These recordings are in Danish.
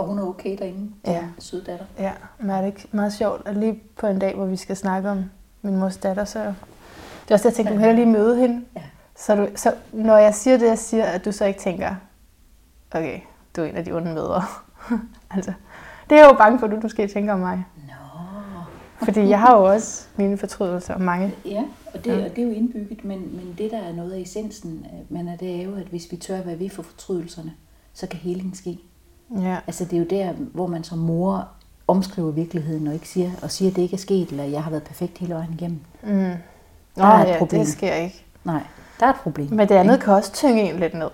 Og hun er okay derinde, Ja. ja. søde datter. Ja, men er det ikke meget sjovt, at lige på en dag, hvor vi skal snakke om min mors datter, så... Det er også det, jeg tænkte, du hellere lige møde hende. Ja. Så, du, så når jeg siger det, jeg siger, at du så ikke tænker, okay, du er en af de onde mødre. altså, det er jeg jo bange for, at du måske tænker om mig. Nå. Fordi jeg har jo også mine fortrydelser, og mange. Ja, og det, og det er jo indbygget, men, men det, der er noget af essensen, øh, men er det er jo, at hvis vi tør at være ved for fortrydelserne, så kan heling ske. Ja. Altså det er jo der, hvor man som mor omskriver virkeligheden og ikke siger, og siger, at det ikke er sket, eller jeg har været perfekt hele vejen igennem. Mm. Nå, Der er et ja, problem. det sker ikke. Nej, der er et problem. Men det andet kan også tynge en lidt ned.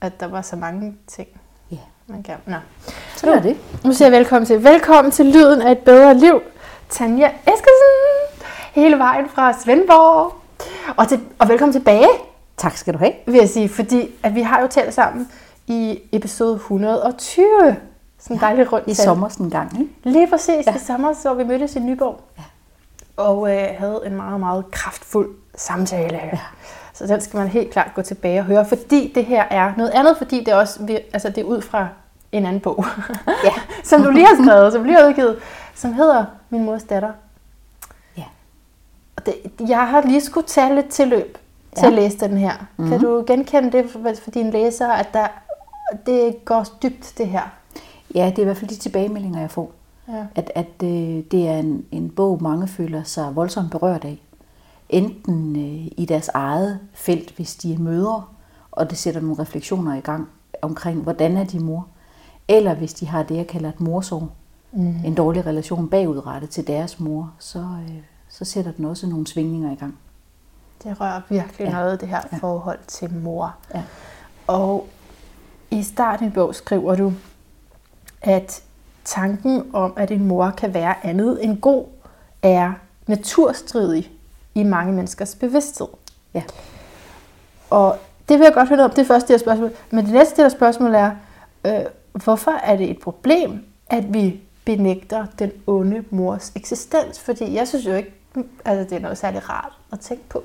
At der var så mange ting, Ja, man kan. Nå. så er det. Nu siger jeg velkommen til. Velkommen til Lyden af et bedre liv. Tanja Eskesen. Hele vejen fra Svendborg. Og, til, og velkommen tilbage, Tak skal du have. vil jeg sige. Fordi at vi har jo talt sammen i episode 120. Sådan en dejlig rundt I sommer sådan en gang, ikke? Lige præcis ja. Ja. i sommer, så vi mødtes i Nyborg. Ja. Og øh, havde en meget, meget kraftfuld samtale. Ja. Så den skal man helt klart gå tilbage og høre, fordi det her er noget andet, fordi det er også altså det er ud fra en anden bog, Ja. som du lige har skrevet, som har udgivet, som hedder Min mors datter. Ja. Og det, jeg har lige skulle tage lidt til Ja. at læse den her. Mm-hmm. Kan du genkende det for, for dine læsere, at der, det går dybt, det her? Ja, det er i hvert fald de tilbagemeldinger, jeg får. Ja. At, at øh, det er en, en bog, mange føler sig voldsomt berørt af. Enten øh, i deres eget felt, hvis de er mødre, og det sætter nogle refleksioner i gang omkring, hvordan er de mor. Eller hvis de har det, jeg kalder et morsorg. Mm. En dårlig relation bagudrettet til deres mor, så, øh, så sætter den også nogle svingninger i gang. Det rører virkelig ja. Noget, det her. Ja. forhold til mor. Ja. Og i starten af bog skriver du, at tanken om, at en mor kan være andet end god, er naturstridig i mange menneskers bevidsthed. Ja. Og det vil jeg godt høre om, det er første del af spørgsmålet. Men det næste del af spørgsmålet er, øh, hvorfor er det et problem, at vi benægter den onde mors eksistens? Fordi jeg synes jo ikke, altså det er noget særlig rart at tænke på.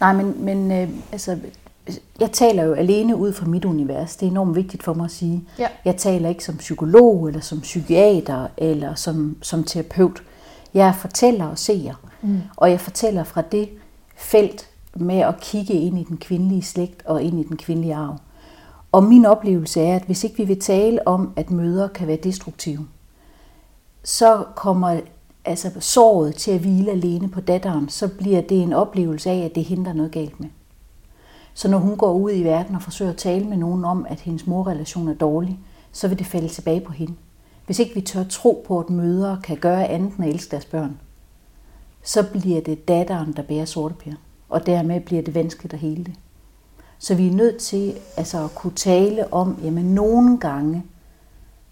Nej, men, men øh, altså, jeg taler jo alene ud fra mit univers. Det er enormt vigtigt for mig at sige. Ja. Jeg taler ikke som psykolog, eller som psykiater, eller som, som terapeut. Jeg fortæller og ser. Mm. Og jeg fortæller fra det felt med at kigge ind i den kvindelige slægt og ind i den kvindelige arv. Og min oplevelse er, at hvis ikke vi vil tale om, at mødre kan være destruktive, så kommer altså såret til at hvile alene på datteren, så bliver det en oplevelse af, at det hindrer noget galt med. Så når hun går ud i verden og forsøger at tale med nogen om, at hendes morrelation er dårlig, så vil det falde tilbage på hende. Hvis ikke vi tør tro på, at mødre kan gøre andet end at elske deres børn, så bliver det datteren, der bærer sortepær. Og dermed bliver det vanskeligt at hele det. Så vi er nødt til altså, at kunne tale om, jamen nogle gange,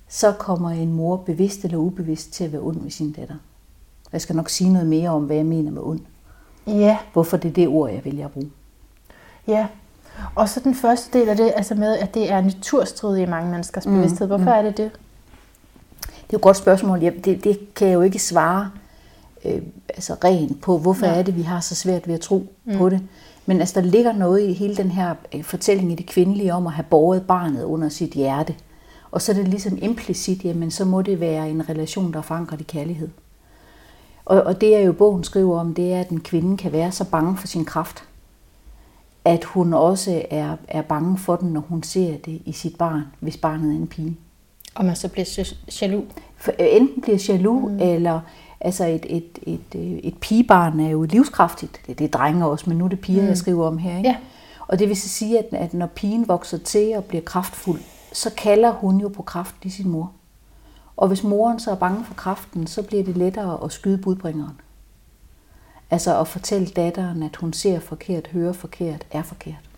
så kommer en mor bevidst eller ubevidst til at være ond med sin datter. Jeg skal nok sige noget mere om, hvad jeg mener med ond. Ja, Hvorfor det er det ord, jeg vælger at bruge. Ja, og så den første del af det, altså med, at det er naturstridigt i mange menneskers bevidsthed. Hvorfor er det det? Det er jo et godt spørgsmål. Jeg, det, det kan jeg jo ikke svare øh, altså rent på, hvorfor Nej. er det, vi har så svært ved at tro mm. på det. Men altså, der ligger noget i hele den her øh, fortælling i det kvindelige om at have båret barnet under sit hjerte. Og så er det ligesom implicit, jamen så må det være en relation, der er forankret i kærlighed. Og, og det, jeg jo bogen skriver om, det er, at en kvinde kan være så bange for sin kraft, at hun også er, er bange for den, når hun ser det i sit barn, hvis barnet er en pige. Og man så bliver jaloux. For, øh, enten bliver jaloux, mm. eller altså et, et, et, øh, et pigebarn er jo livskraftigt. Det, det er drenge også, men nu er det piger, mm. jeg skriver om her. Ikke? Ja. Og det vil så sige, at, at når pigen vokser til og bliver kraftfuld, så kalder hun jo på kraft i sin mor. Og hvis moren så er bange for kraften, så bliver det lettere at skyde budbringeren. Altså at fortælle datteren, at hun ser forkert, hører forkert, er forkert.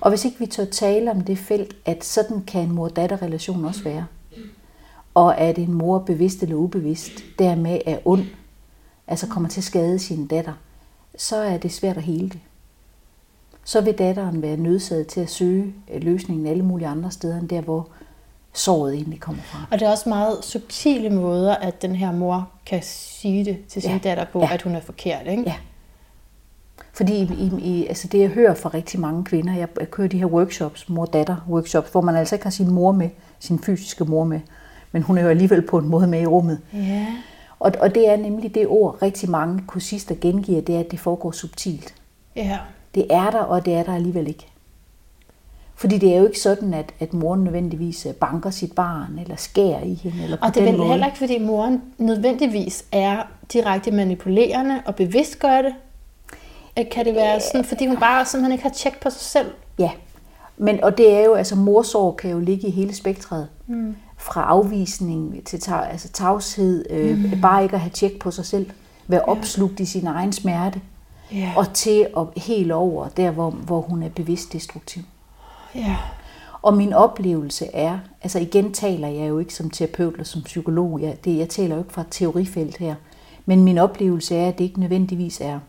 Og hvis ikke vi tør tale om det felt, at sådan kan en mor-datter-relation også være, og at en mor bevidst eller ubevidst dermed er ond, altså kommer til at skade sin datter, så er det svært at hele det. Så vil datteren være nødsaget til at søge løsningen alle mulige andre steder, end der, hvor såret egentlig kommer fra. Og det er også meget subtile måder, at den her mor kan sige det til sin Ja. datter på, Ja. at hun er forkert. Ikke? Ja. Fordi i, i, altså det, jeg hører fra rigtig mange kvinder, jeg, jeg kører de her workshops, mor-datter-workshops, hvor man altså ikke har sin mor med, sin fysiske mor med, men hun er jo alligevel på en måde med i rummet. Ja. Og, og det er nemlig det ord, rigtig mange kursister gengiver, det er, at det foregår subtilt. Ja. Det er der, og det er der alligevel ikke. Fordi det er jo ikke sådan, at, at moren nødvendigvis øh, banker sit barn, eller skærer i hende, eller Og det er vel heller ikke, fordi moren nødvendigvis er direkte manipulerende og bevidst gør det. Kan det være sådan, fordi hun bare simpelthen ikke har tjek på sig selv? Ja, men, og det er jo, altså morsorg kan jo ligge i hele spektret. Mm. Fra afvisning til altså tavshed, øh, mm. bare ikke at have tjek på sig selv, være opslugt i sin egen smerte, Ja. og til at helt over der, hvor, hvor hun er bevidst destruktiv. Ja. Og min oplevelse er, altså igen taler jeg jo ikke som terapeut eller som psykolog, jeg, det, jeg taler jo ikke fra et teorifelt her, men min oplevelse er, at det ikke nødvendigvis er,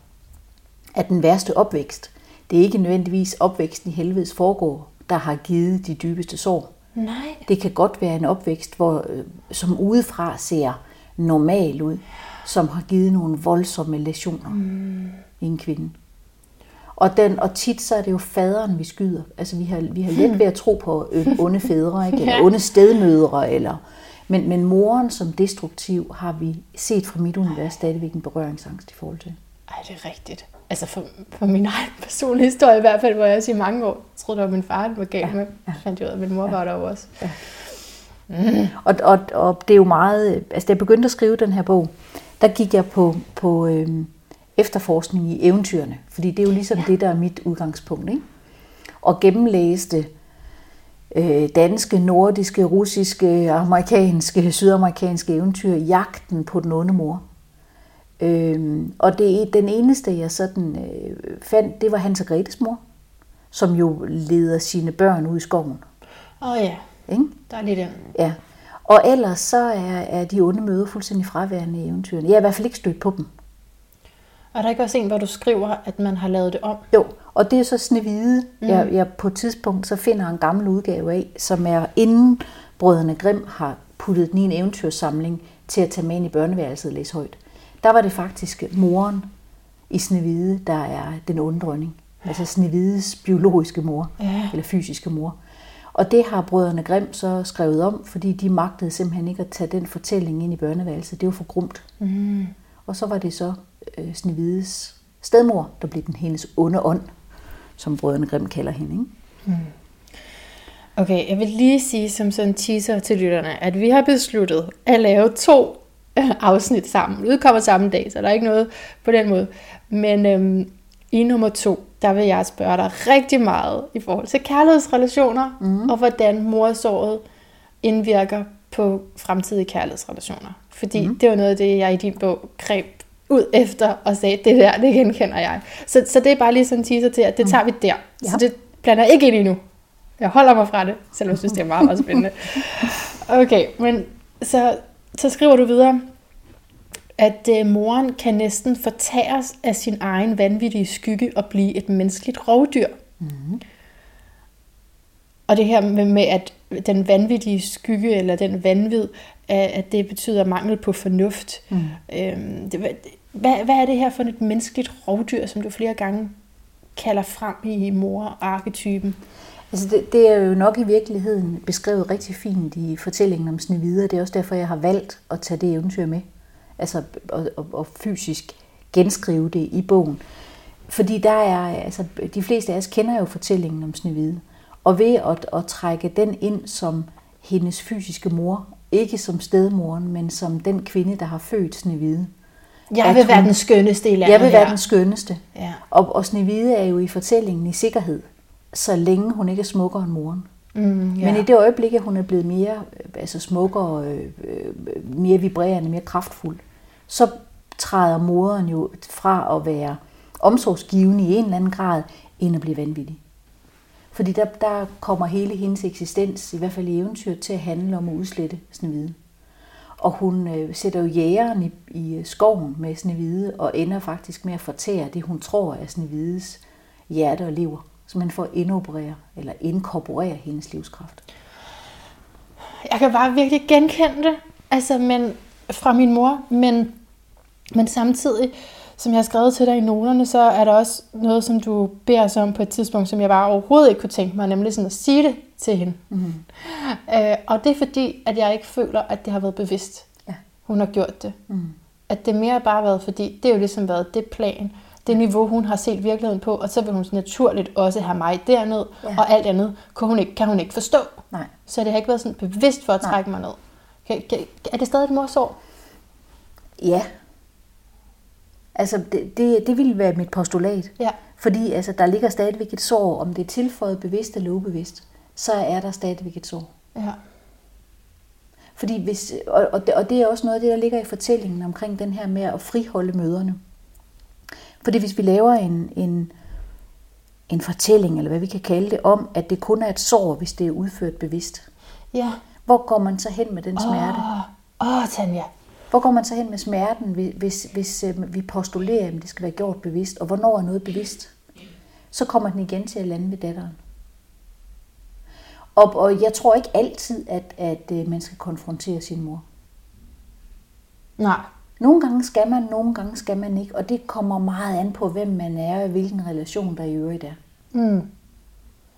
at den værste opvækst, det er ikke nødvendigvis opvæksten i helvedes foregår, der har givet de dybeste sår. Nej. Det kan godt være en opvækst, hvor, øh, som udefra ser normal ud, som har givet nogle voldsomme lesioner mm. i en kvinde. Og, den, og tit så er det jo faderen, vi skyder. Altså vi har, vi har let ved at tro på øh, onde fædre, ikke? eller Ja. onde stedmødre. Eller, men, men moren som destruktiv har vi set fra mit univers stadigvæk en berøringsangst i forhold til. Ej, det er rigtigt. Altså for, for min egen personlige historie i hvert fald, hvor jeg også i mange år troede, var min far, var galt ja, med. Jeg fandt jo ud af, at min mor var der også. Og, og, og det er jo meget... Altså, da jeg begyndte at skrive den her bog, der gik jeg på, på øhm, efterforskning i eventyrene. Fordi det er jo ligesom ja. det, der er mit udgangspunkt. Ikke? Og gennemlæste øh, danske, nordiske, russiske, amerikanske, sydamerikanske eventyr, jagten på den onde mor. Øhm, og det, den eneste, jeg sådan øh, fandt, det var Hans og Gretes mor, som jo leder sine børn ud i skoven. Åh oh, ja, Ikke? der er lige den. Ja. Og ellers så er, er de onde møder fuldstændig fraværende i eventyrene. Jeg har i hvert fald ikke stødt på dem. Og der er ikke også en, hvor du skriver, at man har lavet det om? Jo, og det er så Snevide, mm. jeg, jeg på et tidspunkt så finder en gammel udgave af, som er inden brødrene Grimm har puttet den i en eventyrsamling til at tage med ind i børneværelset og læse højt. Der var det faktisk moren i Snevide, der er den onde dronning. Altså Snevides biologiske mor, Ja. eller fysiske mor. Og det har brødrene Grimm så skrevet om, fordi de magtede simpelthen ikke at tage den fortælling ind i børneværelset. Det var for grumt. Mm. Og så var det så øh, Snevides stedmor, der blev den hendes onde ånd, som brødrene Grimm kalder hende. Ikke? Okay, jeg vil lige sige som sådan en teaser til lytterne, at vi har besluttet at lave to øh, afsnit sammen. Udkommer samme dag, så der er ikke noget på den måde. Men øhm, i nummer to, der vil jeg spørge dig rigtig meget i forhold til kærlighedsrelationer, mm. og hvordan morsåret indvirker på fremtidige kærlighedsrelationer. Fordi mm. det var noget af det, jeg i din bog greb ud efter og sagde, det der, det genkender jeg. Så, så det er bare lige sådan en teaser til, at det tager vi der. Ja. Så det blander ikke ind i nu. Jeg holder mig fra det, selvom jeg synes, det er meget, meget spændende. Okay, men så, så skriver du videre, at øh, moren kan næsten fortæres af sin egen vanvittige skygge og blive et menneskeligt rovdyr. Mm. Og det her med, med, at den vanvittige skygge, eller den vanvid, at at det betyder mangel på fornuft. Mm. Øhm, det, hvad, hvad er det her for et menneskeligt rovdyr, som du flere gange kalder frem i mor-arketypen? Altså det, det er jo nok i virkeligheden beskrevet rigtig fint i fortællingen om Snevide, og det er også derfor, jeg har valgt at tage det eventyr med. Altså og, og, og fysisk genskrive det i bogen. Fordi der er, altså de fleste af os kender jo fortællingen om Snevide. Og ved at, at trække den ind som hendes fysiske mor, ikke som stedmoren, men som den kvinde, der har født Snevide. Jeg vil være hun- den skønneste i landet Jeg vil være her. den skønneste. Ja. Og, og Snevide er jo i fortællingen i sikkerhed, så længe hun ikke er smukkere end moren. Mm, Ja. Men i det øjeblik, at hun er blevet mere altså smukkere, øh, øh, mere vibrerende, mere kraftfuld, så træder moderen jo fra at være omsorgsgivende i en eller anden grad, ind at blive vanvittig. Fordi der, der kommer hele hendes eksistens, i hvert fald i eventyr, til at handle om at udslette Snevide. Og hun øh, sætter jo jægeren i, i skoven med Snevide, og ender faktisk med at fortære det, hun tror er Snevides hjerte og lever. Så man får indoperere eller inkorporere hendes livskraft. Jeg kan bare virkelig genkende det, altså, men, fra min mor, men, men samtidig som jeg har skrevet til dig i noterne, så er der også noget, som du beder os om på et tidspunkt, som jeg bare overhovedet ikke kunne tænke mig, nemlig sådan at sige det til hende. Mm. Øh, og det er fordi, at jeg ikke føler, at det har været bevidst, ja. hun har gjort det. Mm. At det mere bare har været, fordi det er jo ligesom været det plan, det niveau, hun har set virkeligheden på, og så vil hun naturligt også have mig derned, ja. og alt andet kan hun ikke, kan hun ikke forstå. Nej. Så det har ikke været sådan bevidst for at trække Nej. mig ned. Kan, er det stadig et morsår? Ja. Altså, det, det, det ville være mit postulat. Ja. Fordi altså, der ligger stadigvæk et sår, om det er tilføjet bevidst eller ubevidst, så er der stadigvæk et sår. Ja. Fordi hvis, og, og, det, og det er også noget af det, der ligger i fortællingen omkring den her med at friholde møderne. Fordi hvis vi laver en, en, en fortælling, eller hvad vi kan kalde det, om, at det kun er et sår, hvis det er udført bevidst. Ja. Hvor går man så hen med den smerte? Åh, oh, oh, Tanja. Hvor går man så hen med smerten, hvis, hvis øh, vi postulerer, at det skal være gjort bevidst? Og hvornår er noget bevidst? Så kommer den igen til at lande ved datteren. Og, og jeg tror ikke altid, at, at øh, man skal konfrontere sin mor. Nej. Nogle gange skal man, nogle gange skal man ikke, og det kommer meget an på, hvem man er og hvilken relation der i øvrigt er. Mm.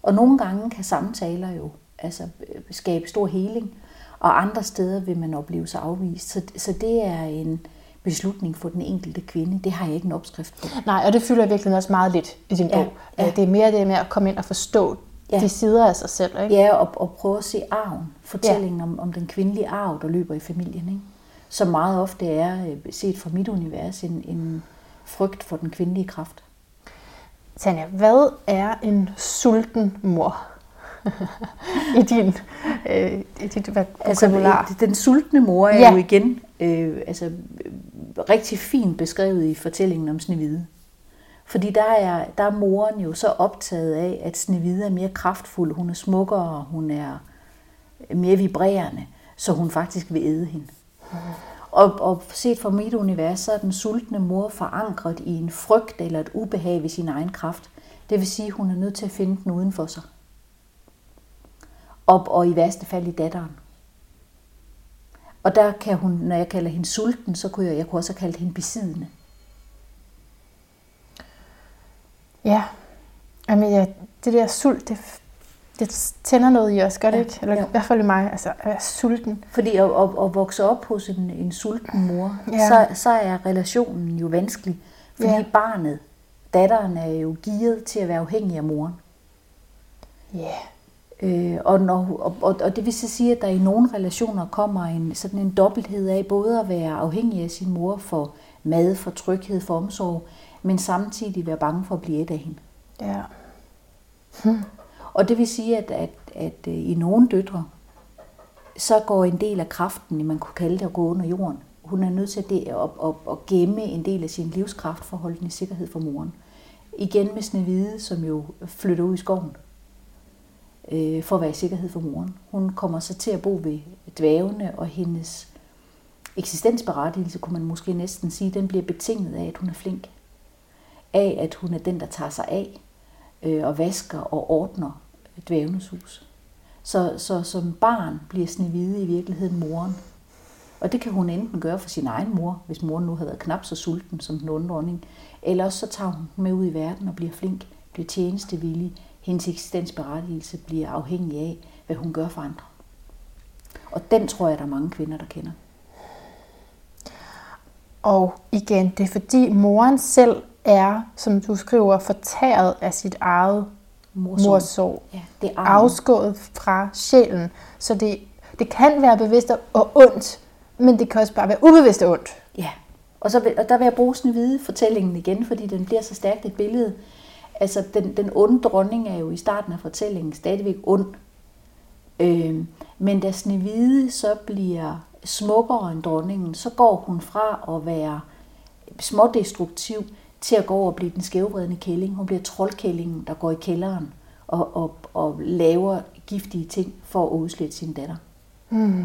Og nogle gange kan samtaler jo altså, skabe stor heling, og andre steder vil man opleve sig afvist. Så, så det er en beslutning for den enkelte kvinde. Det har jeg ikke en opskrift på. Nej, og det fylder virkelig også meget lidt i din ja, bog. Ja. Det er mere det med at komme ind og forstå ja. de sider af sig selv. Ikke? Ja, og, og prøve at se arven. Fortællingen ja. om, om den kvindelige arv, der løber i familien. Ikke? Som meget ofte er, øh, set fra mit univers, en, en frygt for den kvindelige kraft. Tanja, hvad er en sulten mor? I din, øh, i dit altså, den sultne mor er ja. jo igen øh, altså, rigtig fint beskrevet i fortællingen om Snevide. Fordi der er, der er moren jo så optaget af, at Snevide er mere kraftfuld, hun er smukkere, hun er mere vibrerende, så hun faktisk vil æde hende. Mm. Og, og set fra mit univers, så er den sultne mor forankret i en frygt eller et ubehag ved sin egen kraft. Det vil sige, at hun er nødt til at finde den uden for sig. Og, og i værste fald i datteren. Og der kan hun, når jeg kalder hende sulten, så kunne jeg, jeg kunne også have kaldt hende besiddende. Ja, Jamen, ja, det der sult, det, det tænder noget i os, gør det ja, ikke? Eller ja. i hvert fald i mig, altså at være sulten. Fordi at, at, at vokse op hos en, en sulten mor, ja. så, så er relationen jo vanskelig. Fordi ja. barnet, datteren, er jo gearet til at være afhængig af moren. Ja. Øh, og, når, og, og, og det vil så sige, at der i nogle relationer kommer en, sådan en dobbelthed af både at være afhængig af sin mor for mad, for tryghed, for omsorg, men samtidig være bange for at blive et af hende. Ja. Hm. Og det vil sige, at, at, at øh, i nogle døtre, så går en del af kraften, man kunne kalde det at gå under jorden. Hun er nødt til at, det, at, at, at gemme en del af sin livskraft for at holde den i sikkerhed for moren. Igen med Snevide, som jo flytter ud i skoven øh, for at være i sikkerhed for moren. Hun kommer så til at bo ved dvævene, og hendes eksistensberettigelse, kunne man måske næsten sige, den bliver betinget af, at hun er flink. Af, at hun er den, der tager sig af øh, og vasker og ordner dvævenes hus. Så, så som barn bliver Snevide i virkeligheden moren. Og det kan hun enten gøre for sin egen mor, hvis moren nu havde været knap så sulten som den onde dronning, eller også så tager hun med ud i verden og bliver flink, bliver tjenestevillig, hendes eksistensberettigelse bliver afhængig af, hvad hun gør for andre. Og den tror jeg, der er mange kvinder, der kender. Og igen, det er fordi moren selv er, som du skriver, fortæret af sit eget morsorg. Ja, det er afskået fra sjælen. Så det, det kan være bevidst og ondt, men det kan også bare være ubevidst og ondt. Ja, og, så og der vil jeg bruge sådan hvide fortællingen igen, fordi den bliver så stærkt et billede Altså, den, den onde dronning er jo i starten af fortællingen stadigvæk ond. Øh, men da Snevide så bliver smukkere end dronningen, så går hun fra at være smådestruktiv til at gå over og blive den skævvredende kælling. Hun bliver troldkællingen, der går i kælderen og, og, og laver giftige ting for at udslette sin datter. Mm.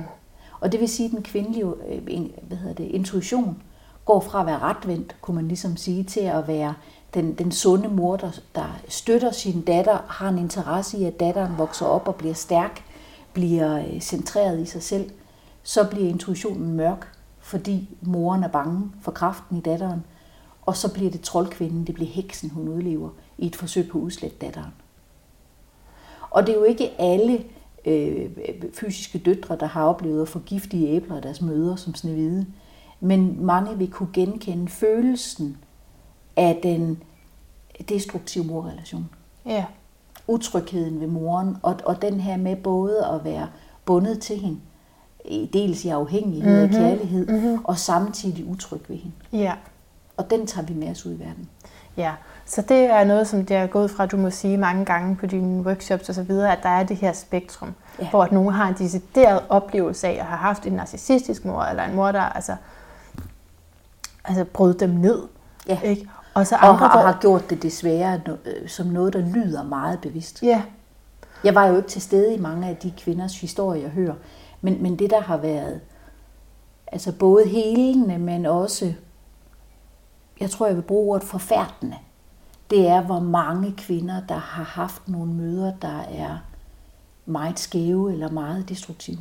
Og det vil sige, at den kvindelige øh, hvad hedder det, intuition går fra at være retvendt, kunne man ligesom sige, til at være den, den sunde mor, der, der støtter sin datter, har en interesse i, at datteren vokser op og bliver stærk, bliver øh, centreret i sig selv, så bliver intuitionen mørk, fordi moren er bange for kraften i datteren. og så bliver det troldkvinden, det bliver heksen, hun udlever i et forsøg på at udslette datteren. Og det er jo ikke alle øh, fysiske døtre, der har oplevet at få giftige æbler af deres mødre som snevide. Men mange vil kunne genkende følelsen af den destruktive morrelation. Ja. Utrygheden ved moren, og, og den her med både at være bundet til hende, dels i afhængighed mm-hmm. af kærlighed, mm-hmm. og samtidig utryg ved hende. Ja. Og den tager vi med os ud i verden. Ja, så det er noget, som det er gået fra, du må sige mange gange på dine workshops og så videre, at der er det her spektrum, ja. hvor at nogen har en decideret oplevelse af at have haft en narcissistisk mor, eller en mor, der altså, altså brød dem ned. Ja. Ikke? Og, så Og andre, har, hvor, har gjort det desværre øh, som noget, der lyder meget bevidst. Ja, Jeg var jo ikke til stede i mange af de kvinders historier, jeg hører, men, men det, der har været altså både helende, men også, jeg tror, jeg vil bruge ordet forfærdende, det er, hvor mange kvinder, der har haft nogle møder, der er meget skæve eller meget destruktive.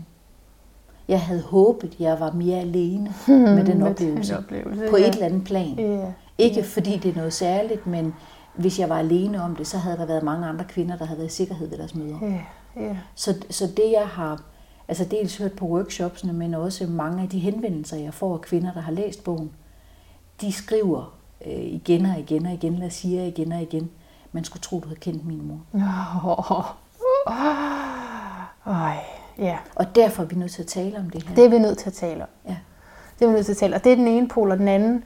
Jeg havde håbet, jeg var mere alene med den med oplevelse. den oplevelse, På ja. et eller andet plan. ja, Ikke fordi det er noget særligt, men hvis jeg var alene om det, så havde der været mange andre kvinder, der havde været i sikkerhed ved deres møder. ja, ja. Så, så det jeg har altså dels hørt på workshopsene, men også mange af de henvendelser, jeg får af kvinder, der har læst bogen, de skriver øh, igen og igen og igen, eller siger igen og igen, man skulle tro, du havde kendt min mor. Øj, ja. Og derfor er vi nødt til at tale om det her. Det er vi nødt til at tale om. Ja. Det er vi nødt til at tale om. Og det er den ene pol, og den anden,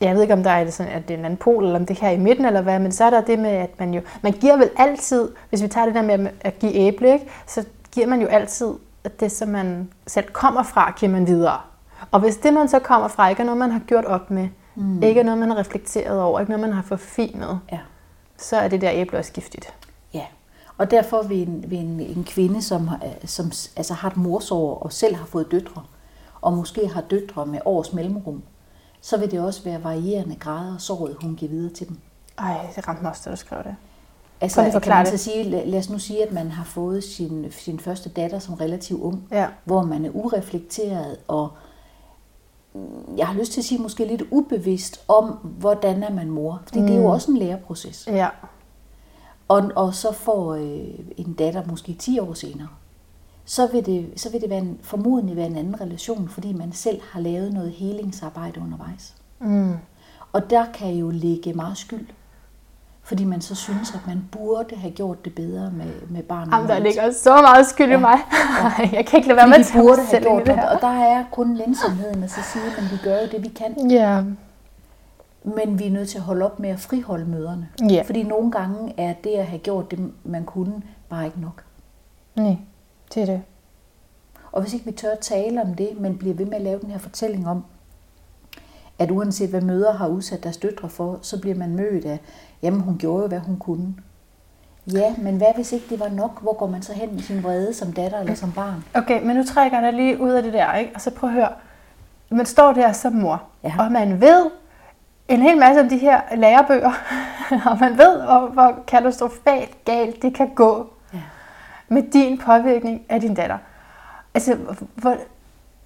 jeg ved ikke, om der er det sådan, at det er en anden pol, eller om det her er i midten, eller hvad, men så er der det med, at man jo, man giver vel altid, hvis vi tager det der med at give æble, ikke, så giver man jo altid at det, som man selv kommer fra, giver man videre. Og hvis det, man så kommer fra, ikke er noget, man har gjort op med, mm. ikke er noget, man har reflekteret over, ikke noget, man har forfinet, Ja. så er det der æble også giftigt. Ja, og derfor vil en, vil en, en kvinde, som, har- som altså har et morsår og selv har fået døtre, og måske har døtre med års mellemrum, så vil det også være varierende grader af såret, hun giver videre til dem. Ej, det ramte mig også, da du skrev det. Altså, kan man så sige, lad, lad os nu sige, at man har fået sin, sin første datter som relativt ung, Ja. hvor man er ureflekteret og mm, jeg har lyst til at sige måske lidt ubevidst om, hvordan er man mor. Fordi mm. det er jo også en læreproces. Ja. Og, og så får øh, en datter måske 10 år senere, så vil det, så vil det være en, formodentlig være en anden relation, fordi man selv har lavet noget helingsarbejde undervejs. Mm. Og der kan jo ligge meget skyld, fordi man så synes, at man burde have gjort det bedre med, med barnet. Jamen, der ligger så meget skyld i mig. jeg kan ikke lade være med at burde have gjort det og der er kun lænsomheden at så sige, at vi gør jo det, vi kan. Ja. Men vi er nødt til at holde op med at friholde møderne. Ja. Fordi nogle gange er det at have gjort det, man kunne, bare ikke nok. Nej, det er det. Og hvis ikke vi tør at tale om det, men bliver ved med at lave den her fortælling om, at uanset hvad møder har udsat deres døtre for, så bliver man mødt af, jamen hun gjorde jo, hvad hun kunne. Ja, men hvad hvis ikke det var nok? Hvor går man så hen med sin vrede som datter eller som barn? Okay, men nu trækker jeg dig lige ud af det der, ikke? Og så prøv at høre. Man står der som mor, Ja. og man ved en hel masse om de her lærebøger, og man ved, hvor, hvor katastrofalt galt det kan gå. Med din påvirkning af din datter. Altså, hvor,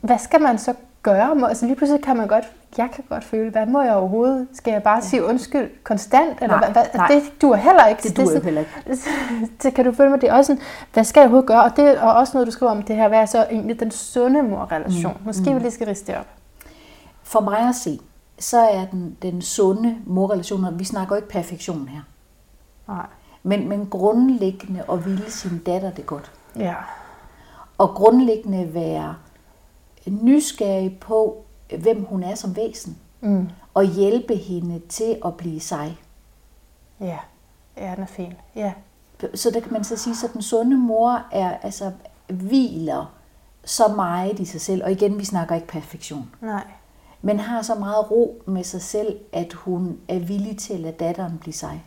hvad skal man så gøre? Altså lige pludselig kan man godt, jeg kan godt føle, hvad må jeg overhovedet? Skal jeg bare ja. sige undskyld konstant? Eller Nej, hvad, hvad? nej. Det duer heller ikke. Det duer heller ikke. det kan du følge mig, det er også sådan, hvad skal jeg overhovedet gøre? Og det er også noget, du skriver om det her, hvad er så egentlig den sunde morrelation? Mm. Måske vi lige skal riste det op. For mig at se, så er den, den sunde morrelation, og vi snakker jo ikke perfektion her, Nej. Men, men grundlæggende at ville sin datter det godt. Ja. Og grundlæggende være nysgerrig på, hvem hun er som væsen, Mm. og hjælpe hende til at blive sig. Ja. Ja, den er fin. Ja. Så der kan man så sige, at den sunde mor er altså hviler så meget i sig selv, og igen, vi snakker ikke perfektion, Nej. men har så meget ro med sig selv, at hun er villig til at lade datteren blive sig.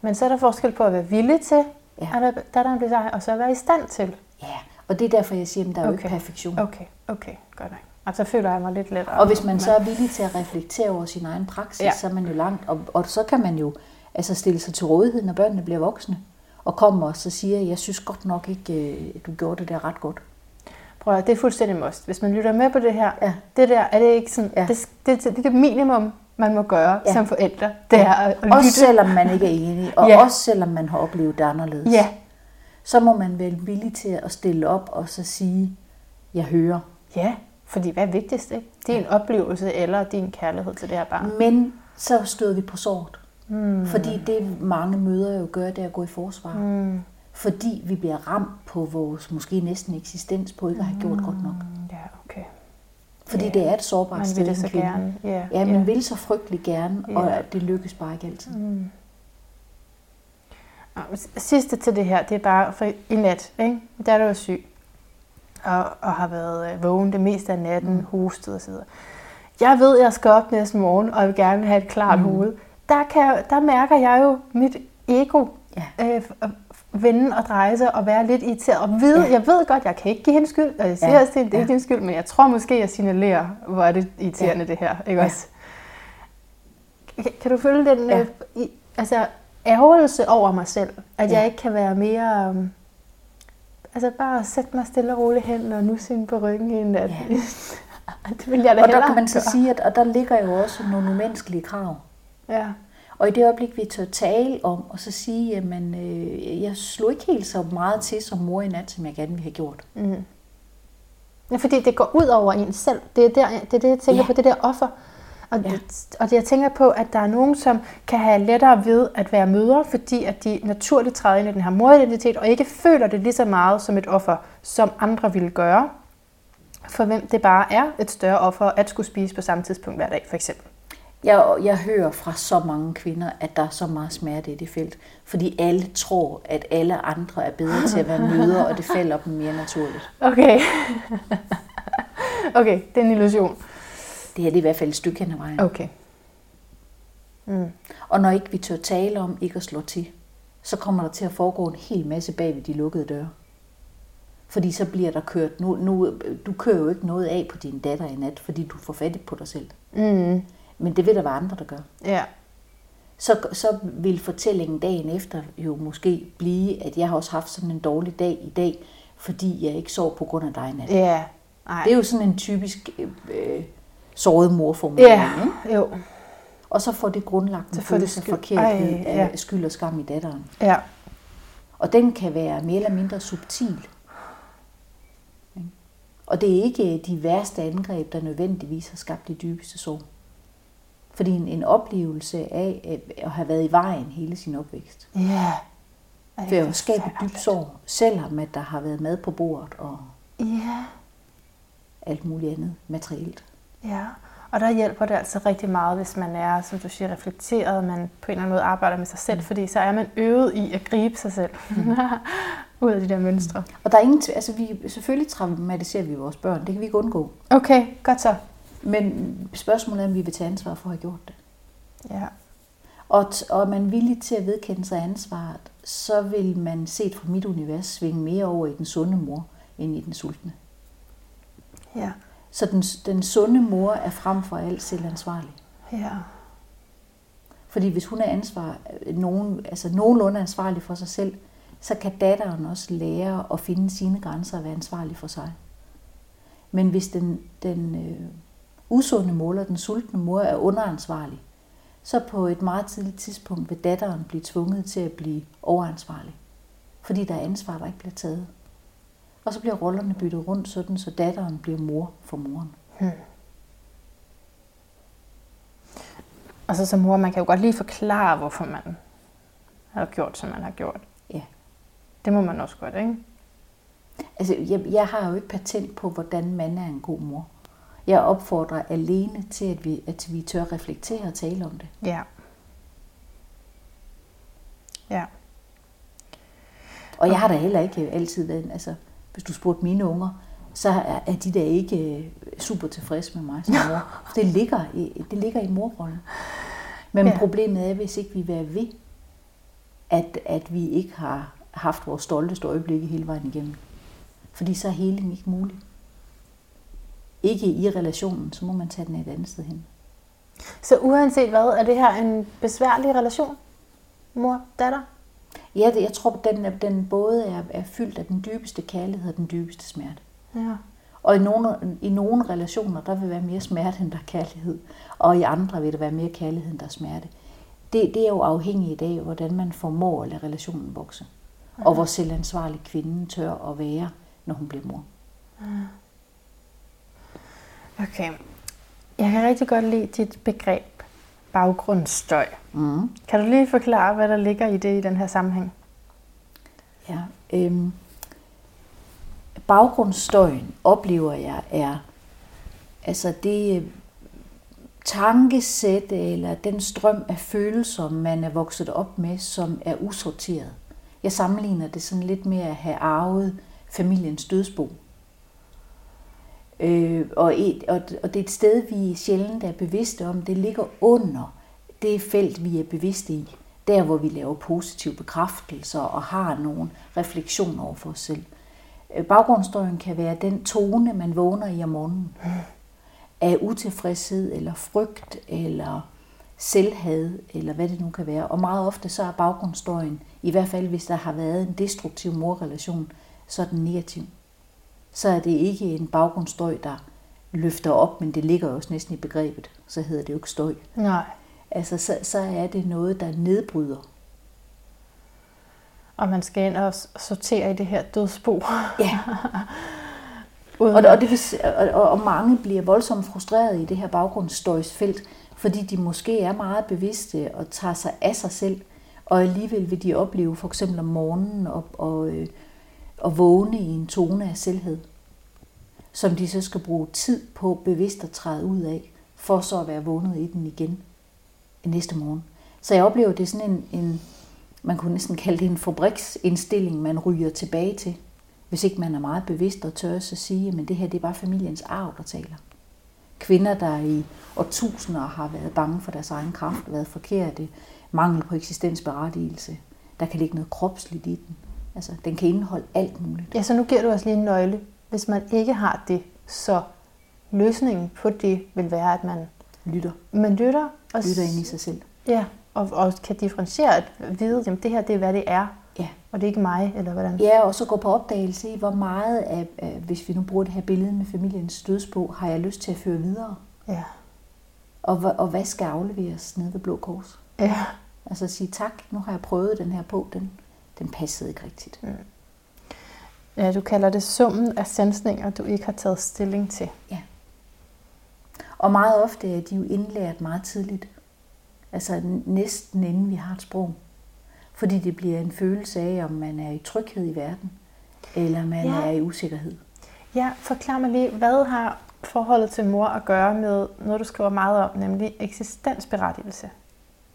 Men så er der forskel på at være villig til, Ja. at datteren bliver sig, og så at være i stand til. Ja, og det er derfor, jeg siger, at der er jo ikke Okay. perfektion. Okay, okay, godt nok. Og så føler jeg mig lidt lettere. Og hvis man så er villig til at reflektere over sin egen praksis, ja. Så er man jo langt. Og, og så kan man jo altså stille sig til rådighed, når børnene bliver voksne, og kommer og så siger, jeg synes godt nok ikke, øh, du gjorde det der ret godt. Prøv at, det er fuldstændig must. Hvis man lytter med på det her, Ja. det der, er det ikke sådan, ja. det, det, det, det er minimum, man må gøre Ja. ja. som forældre. Det er at lytte. Også selvom man ikke er enig, og Ja. også selvom man har oplevet det anderledes. Ja, Så må man være villig til at stille op og så sige, jeg hører. ja, fordi hvad er vigtigst, ikke? Din oplevelse eller din kærlighed til det her barn. Men så støder vi på sort. Mm. Fordi det mange møder jo gør, det er at gå i forsvar. Mm. Fordi vi bliver ramt på vores måske næsten eksistens på ikke at have gjort godt nok. Mm, Ja. Fordi Ja. det er et sårbart Man sted vil det så kvinde. gerne. Ja, Ja, man vil så frygtelig gerne, og Ja. det lykkes bare ikke altid. Og Sidste til det her, det er bare for i nat, ikke? Der er du syg, og, og har været øh, vågen det meste af natten, mm. hostet osv. Jeg ved, jeg skal op næste morgen, og jeg vil gerne have et klart mm. hoved. Der, kan, der mærker jeg jo mit ego Ja. øh, vende og dreje sig og være lidt irriteret. Og vide, Ja. jeg ved godt, jeg kan ikke give hende skyld, og jeg siger Ja. også, det er Ja. ikke din skyld, men jeg tror måske, jeg signalerer, hvor er det irriterende Ja. det her, ikke Ja. også? Kan, kan du følge den Ja. øh, i, altså, ærgelse over mig selv, at Ja. jeg ikke kan være mere... Um, altså bare sætte mig stille og roligt hen og nusse hende på ryggen i en nat. Ja. det vil jeg da Og der kan man så gøre. sige, at og der ligger jo også nogle umenneskelige krav. Ja. Og i det øjeblik, vi tør tale om, og så sige, jamen, øh, jeg slog ikke helt så meget til som mor i nat, som jeg gerne ville have gjort. Mm. Ja, fordi det går ud over en selv. Det er, der, det, er det, jeg tænker Ja. på, det der offer. Og, ja. det, og det, jeg tænker på, at der er nogen, som kan have lettere ved at være mødre, fordi at de naturligt træder ind i den her moridentitet, og ikke føler det lige så meget som et offer, som andre ville gøre. For hvem det bare er et større offer at skulle spise på samme tidspunkt hver dag, for eksempel. Jeg, jeg hører fra så mange kvinder, at der er så meget smerte i det felt. Fordi alle tror, at alle andre er bedre til at være mødre, og det falder dem mere naturligt. Okay. okay, det er en illusion. Det her det er i hvert fald et stykke hen ad vejen. Okay. Mm. Og når ikke vi tør tale om ikke at slå til, så kommer der til at foregå en hel masse bag ved de lukkede døre. Fordi så bliver der kørt, nu, nu, du kører jo ikke noget af på din datter i nat, fordi du får fat på dig selv. Mm. Men det vil der være andre, der gør. Ja. Så, så vil fortællingen dagen efter jo måske blive, at jeg har også haft sådan en dårlig dag i dag, fordi jeg ikke sov på grund af dig nat. Ja. Ej. Det er jo sådan en typisk øh, såret morformulering. Ja, ikke? jo. Og så får det grundlagt en det følelse af skyld. forkerthed Ej, af ja. skyld og skam i datteren. Ja. Og den kan være mere eller mindre subtil. Og det er ikke de værste angreb, der nødvendigvis har skabt de dybeste sår. Fordi en, en oplevelse af at- at have været i vejen hele sin opvækst, Ja. Vil jo skabe et dybt sår, selvom at der har været mad på bordet og Ja. alt muligt andet materielt. Ja, og der hjælper det altså rigtig meget, hvis man er, som du siger, reflekteret, man på en eller anden måde arbejder med sig selv, mm. fordi så er man øvet i at gribe sig selv ud af de der mønstre. Og der er ingen, altså vi, selvfølgelig traumatiserer vi vores børn, det kan vi ikke undgå. Okay, godt så. Men spørgsmålet er, om vi vil tage ansvar for at have gjort det. Ja. Og, og er man villig til at vedkende sig ansvaret, så vil man set fra mit univers svinge mere over i den sunde mor, end i den sultne. Ja. Så den, den sunde mor er frem for alt selv ansvarlig. Ja. Fordi hvis hun er ansvar, nogen, altså nogenlunde ansvarlig for sig selv, så kan datteren også lære at finde sine grænser og være ansvarlig for sig. Men hvis den, den øh, usunde mor eller den sultne mor er underansvarlig, så på et meget tidligt tidspunkt vil datteren blive tvunget til at blive overansvarlig. Fordi der er ansvar, der ikke bliver taget. Og så bliver rollerne byttet rundt, sådan så datteren bliver mor for moren. Og så som mor, man kan jo godt lige forklare, hvorfor man har gjort, som man har gjort. Ja. Det må man også godt, ikke? Altså, jeg, jeg har jo ikke patent på, hvordan man er en god mor. Jeg opfordrer alene til, at vi, at vi tør reflektere og tale om det. Ja. Ja. Og jeg har da heller ikke altid været, altså, hvis du spurgte mine unger, så er, er de da ikke øh, super tilfredse med mig som mor. Det ligger i, det ligger i morrollen. Men Ja. problemet er, hvis ikke vi vil ved, at, at vi ikke har haft vores stolteste øjeblikke hele vejen igennem. Fordi så er heling ikke mulig. Ikke i relationen, så må man tage den et andet sted hen. Så uanset hvad, er det her en besværlig relation? Mor-datter? Ja, det, jeg tror, den, den både er, er fyldt af den dybeste kærlighed og den dybeste smerte. Ja. Og i nogle, i nogle relationer, der vil være mere smerte, end der er kærlighed. Og i andre vil der være mere kærlighed, end der er smerte. Det, det er jo afhængigt af, hvordan man formår at lade relationen vokse. Og hvor selvansvarlig kvinden tør at være, når hun bliver mor. Okay. Jeg kan rigtig godt lide dit begreb baggrundsstøj. Mm. Kan du lige forklare, hvad der ligger i det i den her sammenhæng? Ja, øhm, baggrundsstøjen oplever jeg er altså det øh, tankesæt eller den strøm af følelser, man er vokset op med, som er usorteret. Jeg sammenligner det sådan lidt med at have arvet familiens dødsbo. Øh, og, et, og, og det er et sted, vi sjældent er bevidste om. Det ligger under det felt, vi er bevidste i. Der, hvor vi laver positive bekræftelser og har nogle refleksioner over for os selv. Øh, baggrundsstøjen kan være den tone, man vågner i om morgenen. Af utilfredshed, eller frygt, eller selvhad, eller hvad det nu kan være. Og meget ofte så er baggrundsstøjen, i hvert fald hvis der har været en destruktiv morrelation, så er den negativ. Så er det ikke en baggrundsstøj, der løfter op, men det ligger også næsten i begrebet. Så hedder det jo ikke støj. Nej. Altså, så, så er det noget, der nedbryder. Og man skal ind og sortere i det her dødsbo. Ja. Uden Og, og, det og, og mange bliver voldsomt frustreret i det her baggrundsstøjsfelt, fordi de måske er meget bevidste og tager sig af sig selv, og alligevel vil de opleve for eksempel om morgenen og, og, øh, og vågne i en tone af selvhed, som de så skal bruge tid på bevidst at træde ud af, for så at være vågnet i den igen næste morgen. Så jeg oplever, det er sådan en, en man kunne næsten kalde det en fabriksindstilling, man ryger tilbage til. Hvis ikke man er meget bevidst og tør at sige, at det her det er bare familiens arv, der taler. Kvinder, der i årtusinder har været bange for deres egen kraft, været forkerte, mangel på eksistensberettigelse. Der kan ligge noget kropsligt i den. Altså, den kan indeholde alt muligt. Ja, så nu giver du os lige en nøgle. Hvis man ikke har det, så løsningen på det vil være, at man, Lytter. man lytter, og, Lytter ind i sig selv. ja, og, og kan differentiere at vide, at det her det er, hvad det er, Ja. og det er ikke mig, eller hvordan. Ja, og så gå på opdagelse i, hvor meget af, hvis vi nu bruger det her billede med familiens dødsbo, har jeg lyst til at føre videre. Ja. Og, og hvad skal afleveres nede ved Blå Kors? ja. Altså sige tak, nu har jeg prøvet den her på, den, den passede ikke rigtigt. Ja, du kalder det summen af sansninger, du ikke har taget stilling til. Og meget ofte er de jo indlært meget tidligt. Altså næsten inden vi har et sprog. Fordi det bliver en følelse af, om man er i tryghed i verden, eller man Ja. ja. er i usikkerhed. Ja, forklar mig lige, hvad har forholdet til mor at gøre med noget, du skriver meget om, nemlig eksistensberettigelse?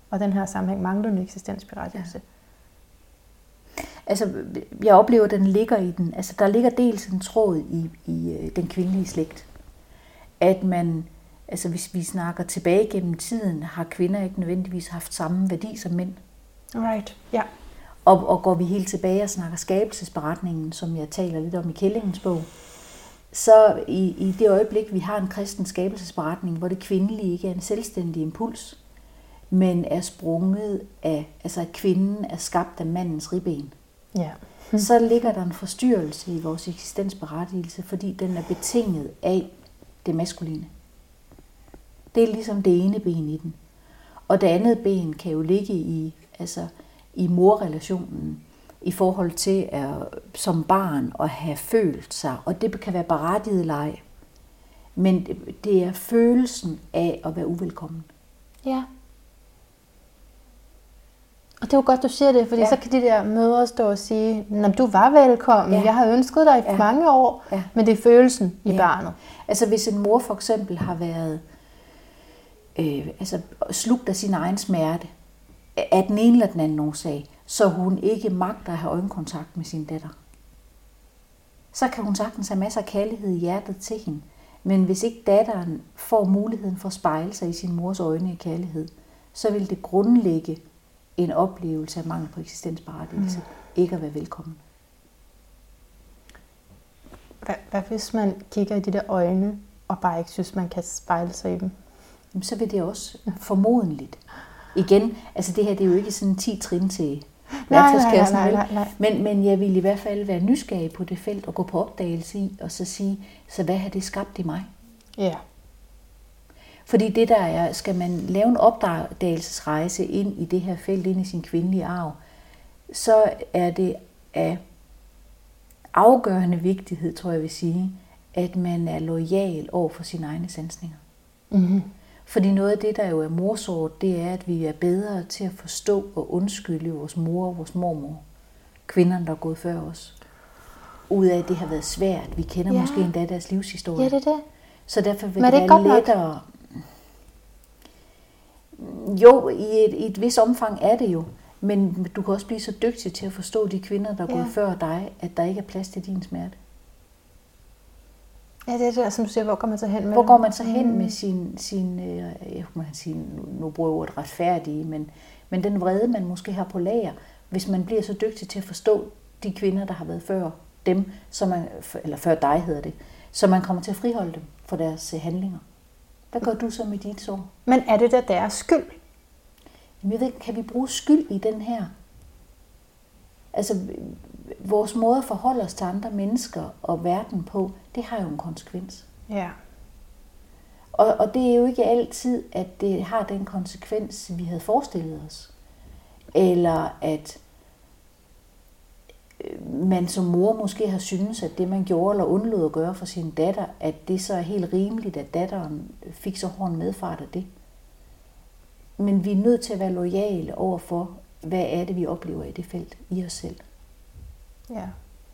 Og den her sammenhæng manglende eksistensberettigelse. Altså, jeg oplever, at den ligger i den. Altså, der ligger dels en tråd i, i øh, den kvindelige slægt. At man, altså hvis vi snakker tilbage gennem tiden, har kvinder ikke nødvendigvis haft samme værdi som mænd. Right. Ja. Og, og går vi helt tilbage og snakker skabelsesberetningen, som jeg taler lidt om i Kællingens bog, så i, i det øjeblik, vi har en kristen skabelsesberetning, hvor det kvindelige ikke er en selvstændig impuls, men er sprunget af, altså at kvinden er skabt af mandens ribben, Ja. så ligger der en forstyrrelse i vores eksistensberettigelse, fordi den er betinget af det maskuline. Det er ligesom det ene ben i den. Og det andet ben kan jo ligge i, altså, i morrelationen i forhold til at, som barn at have følt sig, og det kan være berettiget leg. Men det er følelsen af at være uvelkommen. Ja. Og det er jo godt, du siger det, fordi ja. Så kan de der mødre stå og sige, "Nå, du var velkommen, ja. Jeg har ønsket dig i ja. Mange år. Ja. men det er følelsen i Ja. barnet. Altså hvis en mor for eksempel har været øh, altså, slugt af sin egen smerte, af den ene eller den anden årsag, så hun ikke magter at have øjenkontakt med sin datter. Så kan hun sagtens have masser af kærlighed i hjertet til hende. Men hvis ikke datteren får muligheden for at spejle sig i sin mors øjne i kærlighed, så vil det grundlægge en oplevelse af mangel på eksistensberettigelse. Mm. Ikke at være velkommen. Hvad, hvad hvis man kigger i de der øjne, og bare ikke synes, man kan spejle sig i dem? Jamen, så vil det også formodentligt. Igen, altså det her det er jo ikke sådan 10 trin til, værktøjskassen. nej, vel? nej, nej. Men, men jeg vil i hvert fald være nysgerrig på det felt og gå på opdagelse i, og så sige, så hvad har det skabt i mig? Ja. Fordi det der er, skal man lave en opdagelsesrejse ind i det her felt, ind i sin kvindelige arv, så er det af afgørende vigtighed, tror jeg vil sige, at man er lojal over for sine egne sansninger. Mm-hmm. Fordi noget af det, der jo er morsort, det er, at vi er bedre til at forstå og undskylde vores mor og vores mormor. Kvinderne, der er gået før os. Ud af, at det har været svært. Vi kender Ja. måske endda deres livshistorie. Ja, det er det. Så derfor vil Men det, det være godt nok? Jo, i et, i et vis omfang er det jo. Men du kan også blive så dygtig til at forstå de kvinder, der er Ja. gået før dig, at der ikke er plads til din smerte. Ja, det er det, der, som du siger, hvor går man så hen med Hvor går man så hen Mm. med sin, sin øh, man sige, nu, nu bruger jeg ordet retfærdige, men, men den vrede, man måske har på lager, hvis man bliver så dygtig til at forstå de kvinder, der har været før dem, så man, eller før dig hedder det, så man kommer til at friholde dem for deres øh, handlinger. Hvad gør du så med dit sår? Men er det da deres skyld? Jamen, jeg ved, kan vi bruge skyld i den her? Altså, vores måde at forholde os til andre mennesker og verden på, det har jo en konsekvens. Ja. Og, og det er jo ikke altid, at det har den konsekvens, vi havde forestillet os. Eller at man som mor måske har syntes, at det man gjorde eller undlod at gøre for sin datter, at det så er helt rimeligt, at datteren fik så hård en medfart af det. Men vi er nødt til at være lojale over for, hvad er det, vi oplever i det felt i os selv. Ja.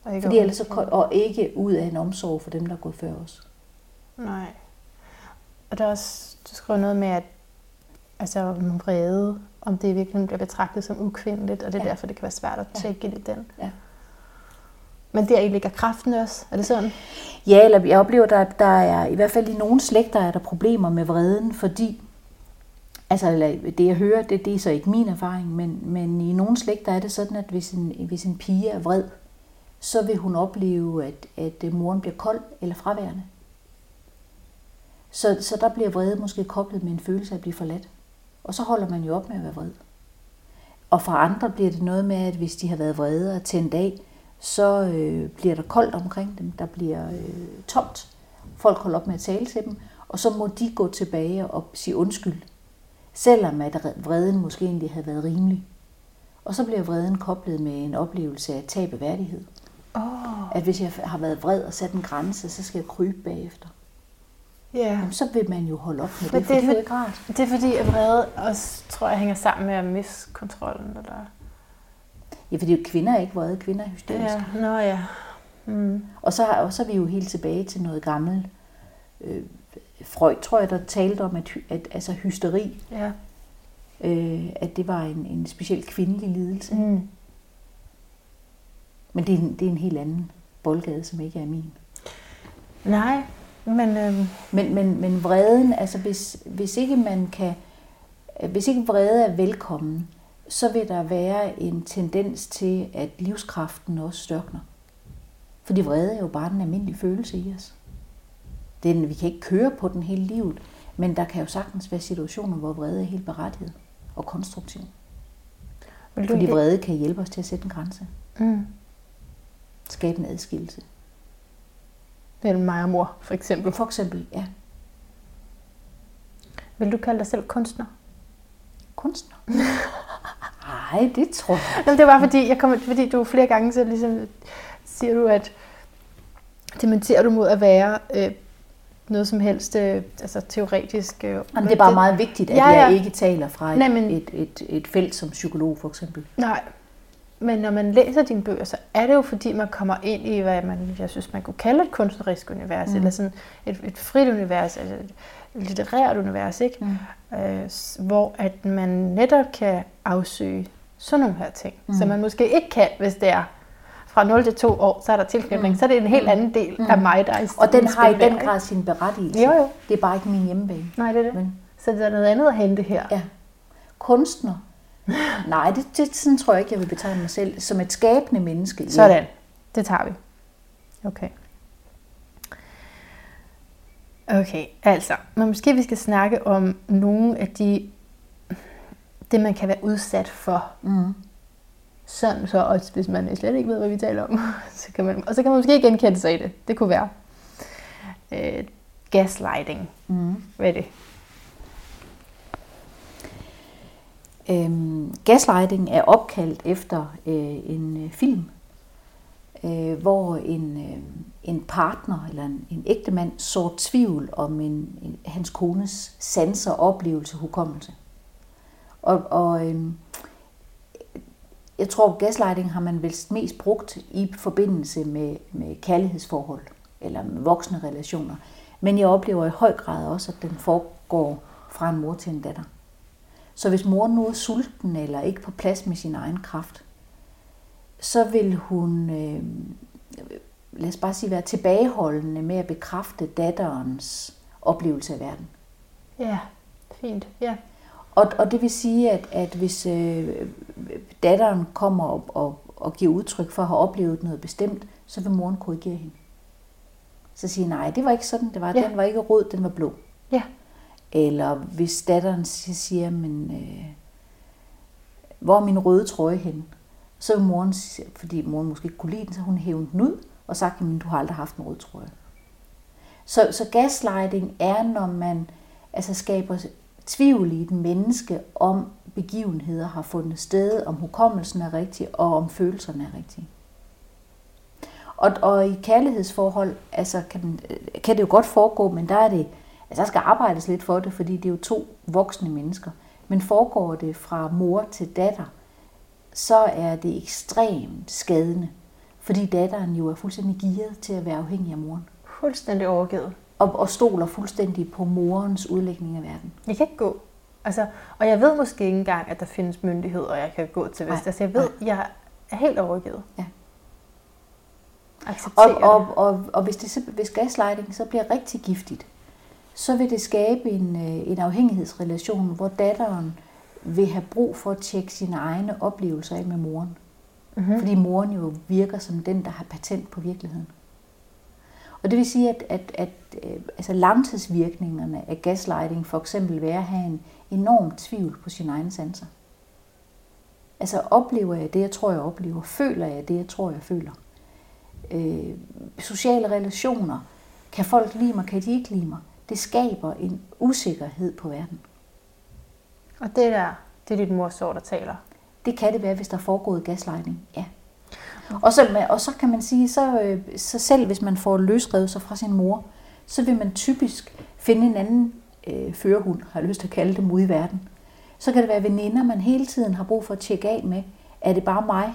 Og ikke Fordi ellers så, og ikke ud af en omsorg for dem, der er gået før os. Nej. Og der er også, du skriver noget med, at altså, om vrede, om det i virkeligheden bliver betragtet som ukvindeligt, og det er ja. Ja. derfor, det kan være svært at Ja. tjekke ind i den. Ja. Men der i ligger kraften også. Er det sådan? Ja, eller jeg oplever, der, der er i hvert fald i nogle slægter er der problemer med vreden, fordi, altså eller det jeg hører, det, det er så ikke min erfaring, men, men i nogle slægter er det sådan, at hvis en, hvis en pige er vred, så vil hun opleve, at, at øh, moren bliver kold eller fraværende. Så, så der bliver vrede måske koblet med en følelse af at blive forladt. Og så holder man jo op med at være vred. Og for andre bliver det noget med, at hvis de har været vrede og tændt af, så øh, bliver der koldt omkring dem. Der bliver øh, tomt. Folk holder op med at tale til dem. Og så må de gå tilbage og sige undskyld. Selvom at vreden måske egentlig havde været rimelig. Og så bliver vreden koblet med en oplevelse af tab af værdighed. Åh, At hvis jeg har været vred og sat en grænse, så skal jeg krybe bagefter. ja. Jamen, så vil man jo holde op med det, for det er det er jo for- ikke rart. Det er fordi, at vrede også, tror jeg, hænger sammen med at miste kontrollen. Eller... Ja, fordi kvinder er ikke vrede, kvinder er hysteriske. Ja, nå ja. Mm. Og så, og så er vi jo helt tilbage til noget gammelt. Øh, Freud, tror jeg, der talte om, at, at altså hysteri, Ja. øh, at det var en, en speciel kvindelig lidelse. Mm. Men det er, en, det er en helt anden boldgade, som ikke er min. Nej, men øhm, Men, men, men vreden, altså hvis, hvis ikke man kan, hvis ikke vrede er velkommen, så vil der være en tendens til, at livskraften også størkner. Fordi vrede er jo bare en almindelig følelse i os. Den, vi kan ikke køre på den hele livet, men der kan jo sagtens være situationer, hvor vrede er helt berettiget og konstruktiv. vil du Fordi ikke... vrede kan hjælpe os til at sætte en grænse. Mm. Skabe en adskillelse. Mellem mig og mor, for eksempel. For eksempel, ja, Vil du kalde dig selv kunstner? Kunstner. Nej, det tror jeg. Jamen, det var fordi, jeg kom, fordi du flere gange så ligesom siger du, at dementerer du mod at være øh, noget som helst øh, altså teoretisk. Øh, Jamen, det er bare meget vigtigt, at Ja, ja, jeg ikke taler fra et, Nej, men- et, et, et felt som psykolog for eksempel. Nej, men når man læser dine bøger, så er det jo fordi, man kommer ind i, hvad man, jeg synes, man kunne kalde et kunstnerisk univers, mm. Eller sådan et, et frit univers, altså litterært univers, ikke? Mm. Øh, hvor at man netop kan afsøge sådan nogle her ting, mm. Mm. som man måske ikke kan, hvis det er fra 0 til 2 år, så er der tilknytning, mm. så er det en helt anden del mm. af mig, der er i Og den har i den grad sin berettigelse. Jo, jo. Det er bare ikke min hjemmebane. Nej, det er det. Men Så der er noget andet at hente her. ja, kunstner. Nej, det, det sådan tror jeg ikke, jeg vil betegne mig selv. Som et skabende menneske. ja. Sådan. Det tager vi. Okay. Okay, altså, men måske vi skal snakke om nogle af de, det man kan være udsat for Mm. Sådan så, også hvis man slet ikke ved, hvad vi taler om. Så kan man, og så kan man måske genkende sig i det. Det kunne være. Øh, gaslighting. Mm. Hvad er det? Øhm, gaslighting er opkaldt efter øh, en øh, film, øh, hvor en, øh, en partner eller en, en ægtemand så tvivl om en, en, hans kones sanser, oplevelse, hukommelse. Og, og øhm, jeg tror, gaslighting har man vel mest brugt i forbindelse med, med kærlighedsforhold eller med voksne relationer. Men jeg oplever i høj grad også, at den foregår fra en mor til en datter. Så hvis mor nu er sulten eller ikke på plads med sin egen kraft, så vil hun, øh, lad os bare sige, være tilbageholdende med at bekræfte datterens oplevelse af verden. Ja, fint. Ja. Og, og det vil sige, at, at hvis øh, datteren kommer op og, og giver udtryk for at have oplevet noget bestemt, så vil moren korrigere hende. Så siger nej, det var ikke sådan, det var. Ja. Den var ikke rød, den var blå. Ja. Eller hvis datteren si- siger, men øh, hvor er min røde trøje henne? Så vil moren, sige- fordi moren måske ikke kunne lide den, så hun hævet den ud og sagt, men du har aldrig haft en rød trøje. Så, så gaslighting er, når man altså skaber tvivl i et menneske, om begivenheder har fundet sted, om hukommelsen er rigtig, og om følelserne er rigtige. Og, og i kærlighedsforhold altså kan, kan det jo godt foregå, men der er det, altså der skal arbejdes lidt for det, fordi det er jo to voksne mennesker. Men foregår det fra mor til datter, så er det ekstremt skadende, fordi datteren jo er fuldstændig gearet til at være afhængig af moren. Fuldstændig overgivet. Og, og stoler fuldstændig på morens udlægning af verden. Jeg kan ikke gå. Altså, og jeg ved måske ikke engang, at der findes myndigheder, jeg kan gå til vest. Nej. Altså, jeg ved, jeg er helt overgivet. Ja. Og, og, det. og, og hvis, det, hvis gaslighting så bliver rigtig giftigt, så vil det skabe en, øh, en afhængighedsrelation, hvor datteren vil have brug for at tjekke sine egne oplevelser af med moren. Mm-hmm. Fordi moren jo virker som den, der har patent på virkeligheden. Og det vil sige, at, at, at øh, altså langtidsvirkningerne af gaslighting for eksempel være at have en enorm tvivl på sine egne sanser. Altså oplever jeg det, jeg tror, jeg oplever? Føler jeg det, jeg tror, jeg føler? Øh, sociale relationer. Kan folk lide mig? Kan de ikke lide mig? Det skaber en usikkerhed på verden. Og det der, det er dit mors sår, der taler. Det kan det være, hvis der er foregået gaslighting, ja. Og så, og så kan man sige, så, øh, så selv hvis man får løsrevet sig fra sin mor, så vil man typisk finde en anden øh, førerhund, har jeg lyst til at kalde dem, ude i verden. Så kan det være veninder, man hele tiden har brug for at tjekke af med. Er det bare mig?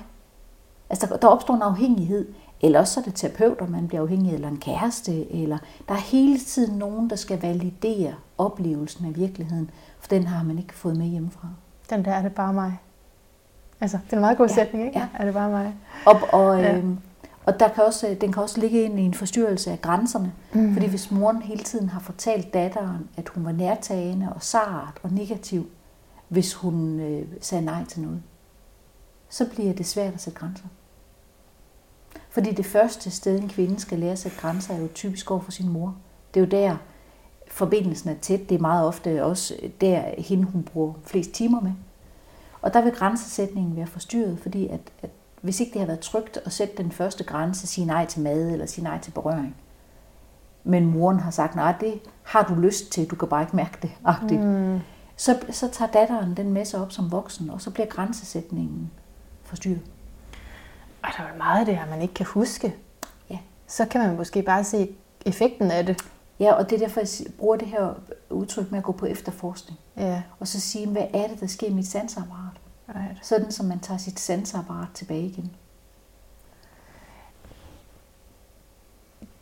Altså der, der opstår en afhængighed. Eller også så er det terapeuter, man bliver afhængig af, eller en kæreste. Eller der er hele tiden nogen, der skal validere oplevelsen af virkeligheden, for den har man ikke fået med hjemmefra. Den der, er det bare mig? Altså, det er en meget god Ja, sætning, ikke? ja. Er det bare mig? Og, og, Ja. ja. øhm, og der kan også, den kan også ligge ind i en forstyrrelse af grænserne. Mm. Fordi hvis moren hele tiden har fortalt datteren, at hun var nærtagende og sart og negativ, hvis hun øh, sagde nej til noget, så bliver det svært at sætte grænser. Fordi det første sted, en kvinde skal lære at sætte grænser, er jo typisk over for sin mor. Det er jo der, forbindelsen er tæt. Det er meget ofte også der, hende hun bruger flest timer med. Og der vil grænsesætningen være forstyrret, fordi at, at hvis ikke det har været trygt at sætte den første grænse, sige nej til mad eller sige nej til berøring, men moren har sagt, nej, det har du lyst til, du kan bare ikke mærke det, agtigt. Mm. Så, så tager datteren den med sig op som voksen, og så bliver grænsesætningen forstyrret. Og der er meget af det her, man ikke kan huske. Ja. Så kan man måske bare se effekten af det. Ja, og det er derfor, jeg bruger det her udtryk med at gå på efterforskning. Ja, Og så sige, hvad er det, der sker i mit sansapparat? Right. Sådan, som man tager sit sansapparat tilbage igen.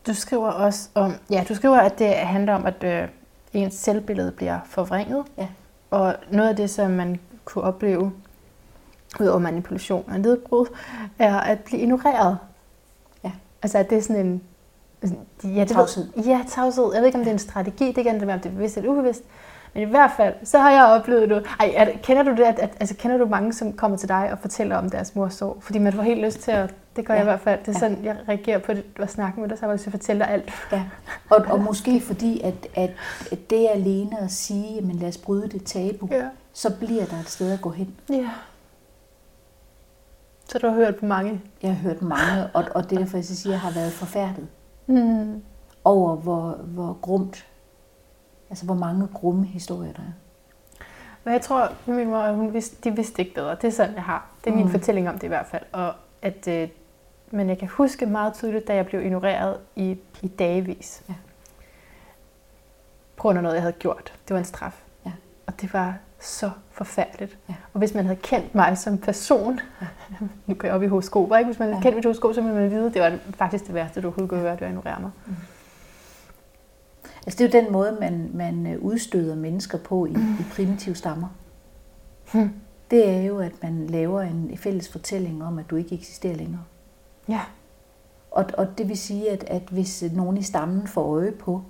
Du skriver også om, ja, du skriver, at det handler om, at øh, ens selvbillede bliver forvrænget. Ja. Og noget af det, som man kunne opleve, ud over manipulation og nedbrud, er at blive ignoreret. Ja. Altså, at det er sådan en... Ja, det Tavshed. Ja, tavshed. Jeg ved ikke, om det er en strategi. Det kan det være, om det er bevidst eller ubevidst. Men i hvert fald, så har jeg oplevet det. Ej, er, kender du det? At, at, altså, kender du mange, som kommer til dig og fortæller om deres mors sorg? Fordi man får helt lyst til at... Det gør ja. jeg i hvert fald. Det er Ja. sådan, jeg reagerer på det at snakke med dig, så jeg at fortælle dig alt. Ja. Og, og måske fordi, at, at, at det alene at sige, men lad os bryde det tabu, Ja. så bliver der et sted at gå hen. Ja. Så du har hørt på mange? Jeg har hørt mange, og, og det er derfor, jeg siger, at jeg har været forfærdet Mm. over, hvor, hvor grumt, altså hvor mange grumme historier der er. Men jeg tror, at min mor, hun vidste, de vidste ikke bedre. Det er sådan, jeg har. Det er min Mm. fortælling om det i hvert fald. Og at, øh, men jeg kan huske meget tydeligt, da jeg blev ignoreret i, i dagevis. Ja. På grund af noget, jeg havde gjort. Det var en straf. Ja. Og det var så forfærdeligt. Ja. Og hvis man havde kendt mig som person, ja. nu går jeg op i horoskoper, ikke? Hvis man havde Ja. kendt mit horoskop, så ville man vide, at det var faktisk det værste, du overhovedet kunne høre, det var at ignorere mig. Altså det er jo den måde, man, man øh, udstøder mennesker på i, i primitive stammer. Hmm. Det er jo, at man laver en fælles fortælling om, at du ikke eksisterer længere. Ja. Og, og det vil sige, at, at hvis nogen i stammen får øje på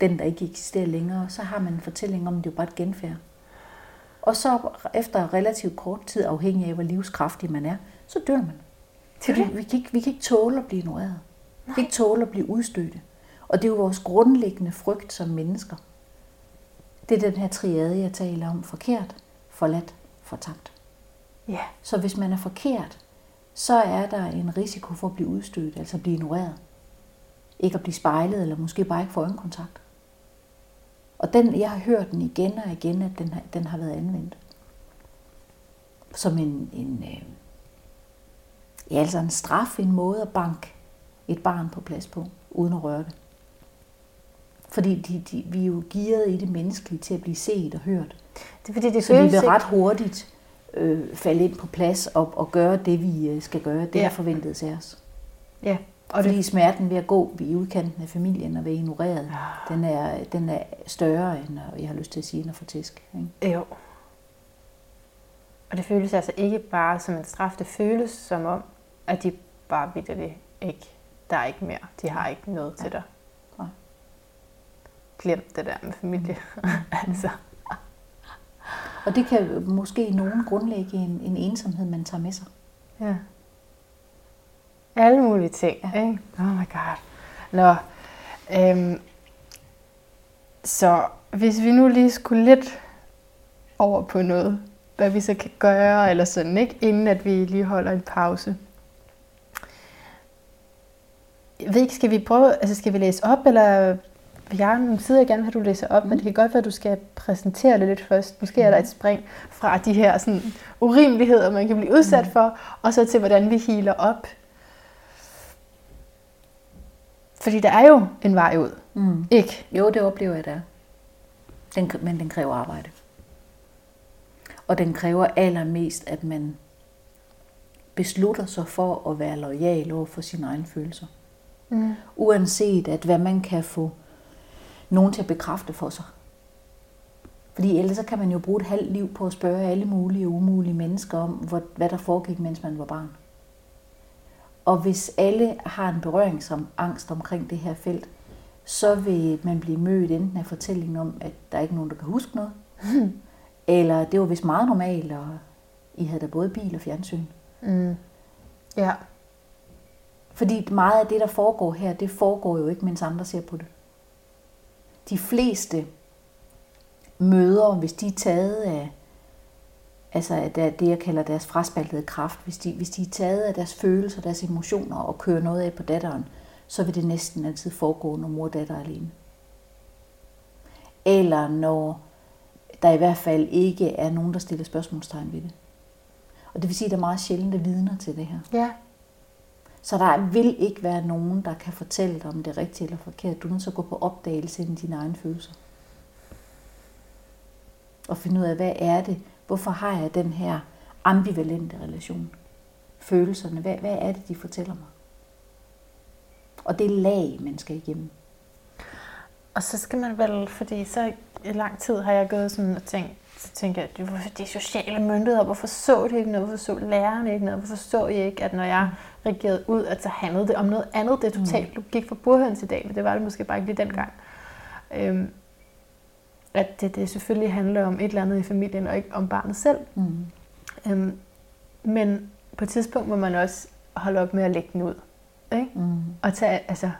den, der ikke eksisterer længere, så har man en fortælling om, at det er bare et genfærd. Og så efter relativt kort tid, afhængig af hvor livskraftig man er, så dør man. Fordi vi kan, ikke, vi kan ikke tåle at blive ignoreret. Vi kan ikke tåle at blive udstødte. Og det er jo vores grundlæggende frygt som mennesker. Det er den her triade, jeg taler om. Forkert, forladt, fortabt. Ja. Så hvis man er forkert, så er der en risiko for at blive udstødt, altså at blive ignoreret. Ikke at blive spejlet, eller måske bare ikke få øjenkontakt. Og den, jeg har hørt den igen og igen, at den har, den har været anvendt. Som en, en, øh, ja, altså en straf, en måde at banke et barn på plads på, uden at røre det. Fordi de, de, vi er jo gearet i det menneskelige til at blive set og hørt. Det er fordi, det Så vi vil ret hurtigt øh, falde ind på plads og, og gøre det, vi øh, skal gøre. Det, Ja. der forventet af os. Ja. Og Fordi smerten ved at gå i udkanten af familien og være ignoreret, Ja. den, er, den er større, end at- jeg har lyst til at sige, end at få tæsk. Ikke? Jo. Og det føles altså ikke bare som en straf, det føles som om, at de bare ved det ikke. Der er ikke mere. De har ikke noget til dig. Glem det der med familie. altså. Og det kan måske i nogen grundlægge en, en ensomhed, man tager med sig. Ja. Alle mulige ting, ja. ikke? Oh my god. Nå, øhm, så hvis vi nu lige skulle lidt over på noget, hvad vi så kan gøre, eller sådan, ikke? Inden at vi lige holder en pause. Jeg ved ikke, skal vi prøve, altså skal vi læse op, eller jeg nogle sider, jeg gerne vil have, du læser op, mm. men det kan godt være, at du skal præsentere det lidt først. Måske er der et spring fra de her sådan, urimeligheder, man kan blive udsat mm. for, og så til, hvordan vi healer op. Fordi der er jo en vej ud, Mm. ikke? Jo, det oplever jeg der. Den, men den kræver arbejde. Og den kræver allermest, at man beslutter sig for at være lojal over for sine egne følelser. Mm. Uanset at hvad man kan få nogen til at bekræfte for sig. Fordi ellers så kan man jo bruge et halvt liv på at spørge alle mulige og umulige mennesker om, hvad der foregik, mens man var barn. Og hvis alle har en berøringsangst omkring det her felt, så vil man blive mødt enten af fortællingen om, at der er ikke nogen, der kan huske noget, eller det var vist meget normalt, og I havde da både bil og fjernsyn. Mm. Ja. Fordi meget af det, der foregår her, det foregår jo ikke, mens andre ser på det. De fleste møder, hvis de er taget af, altså af det, jeg kalder deres fraspaltede kraft, hvis de, hvis de er taget af deres følelser, deres emotioner og kører noget af på datteren, så vil det næsten altid foregå, når mor og datter er alene. Eller når der i hvert fald ikke er nogen, der stiller spørgsmålstegn ved det. Og det vil sige, at der er meget sjældent der vidner til det her. Ja. Så der vil ikke være nogen, der kan fortælle dig, om det er rigtigt eller forkert. Du er nødt til at gå på opdagelse i dine egne følelser. Og finde ud af, hvad er det? Hvorfor har jeg den her ambivalente relation? Følelserne, hvad, hvad er det, de fortæller mig? Og det er lag, man skal igennem. Og så skal man vel, fordi så i lang tid har jeg gået sådan og tænkt, så tænker jeg, hvorfor de sociale myndigheder, hvorfor så det ikke noget, hvorfor så lærerne ikke noget, hvorfor så I ikke, at når jeg reagerede ud, at så handlede det om noget andet, det er totalt logik for burhøns i dag, men det var det måske bare ikke lige dengang. Øhm, at det, det selvfølgelig handler om et eller andet i familien, og ikke om barnet selv. Mm. Øhm, men på et tidspunkt må man også holde op med at lægge den ud. Ikke? Mm. Og tage, altså,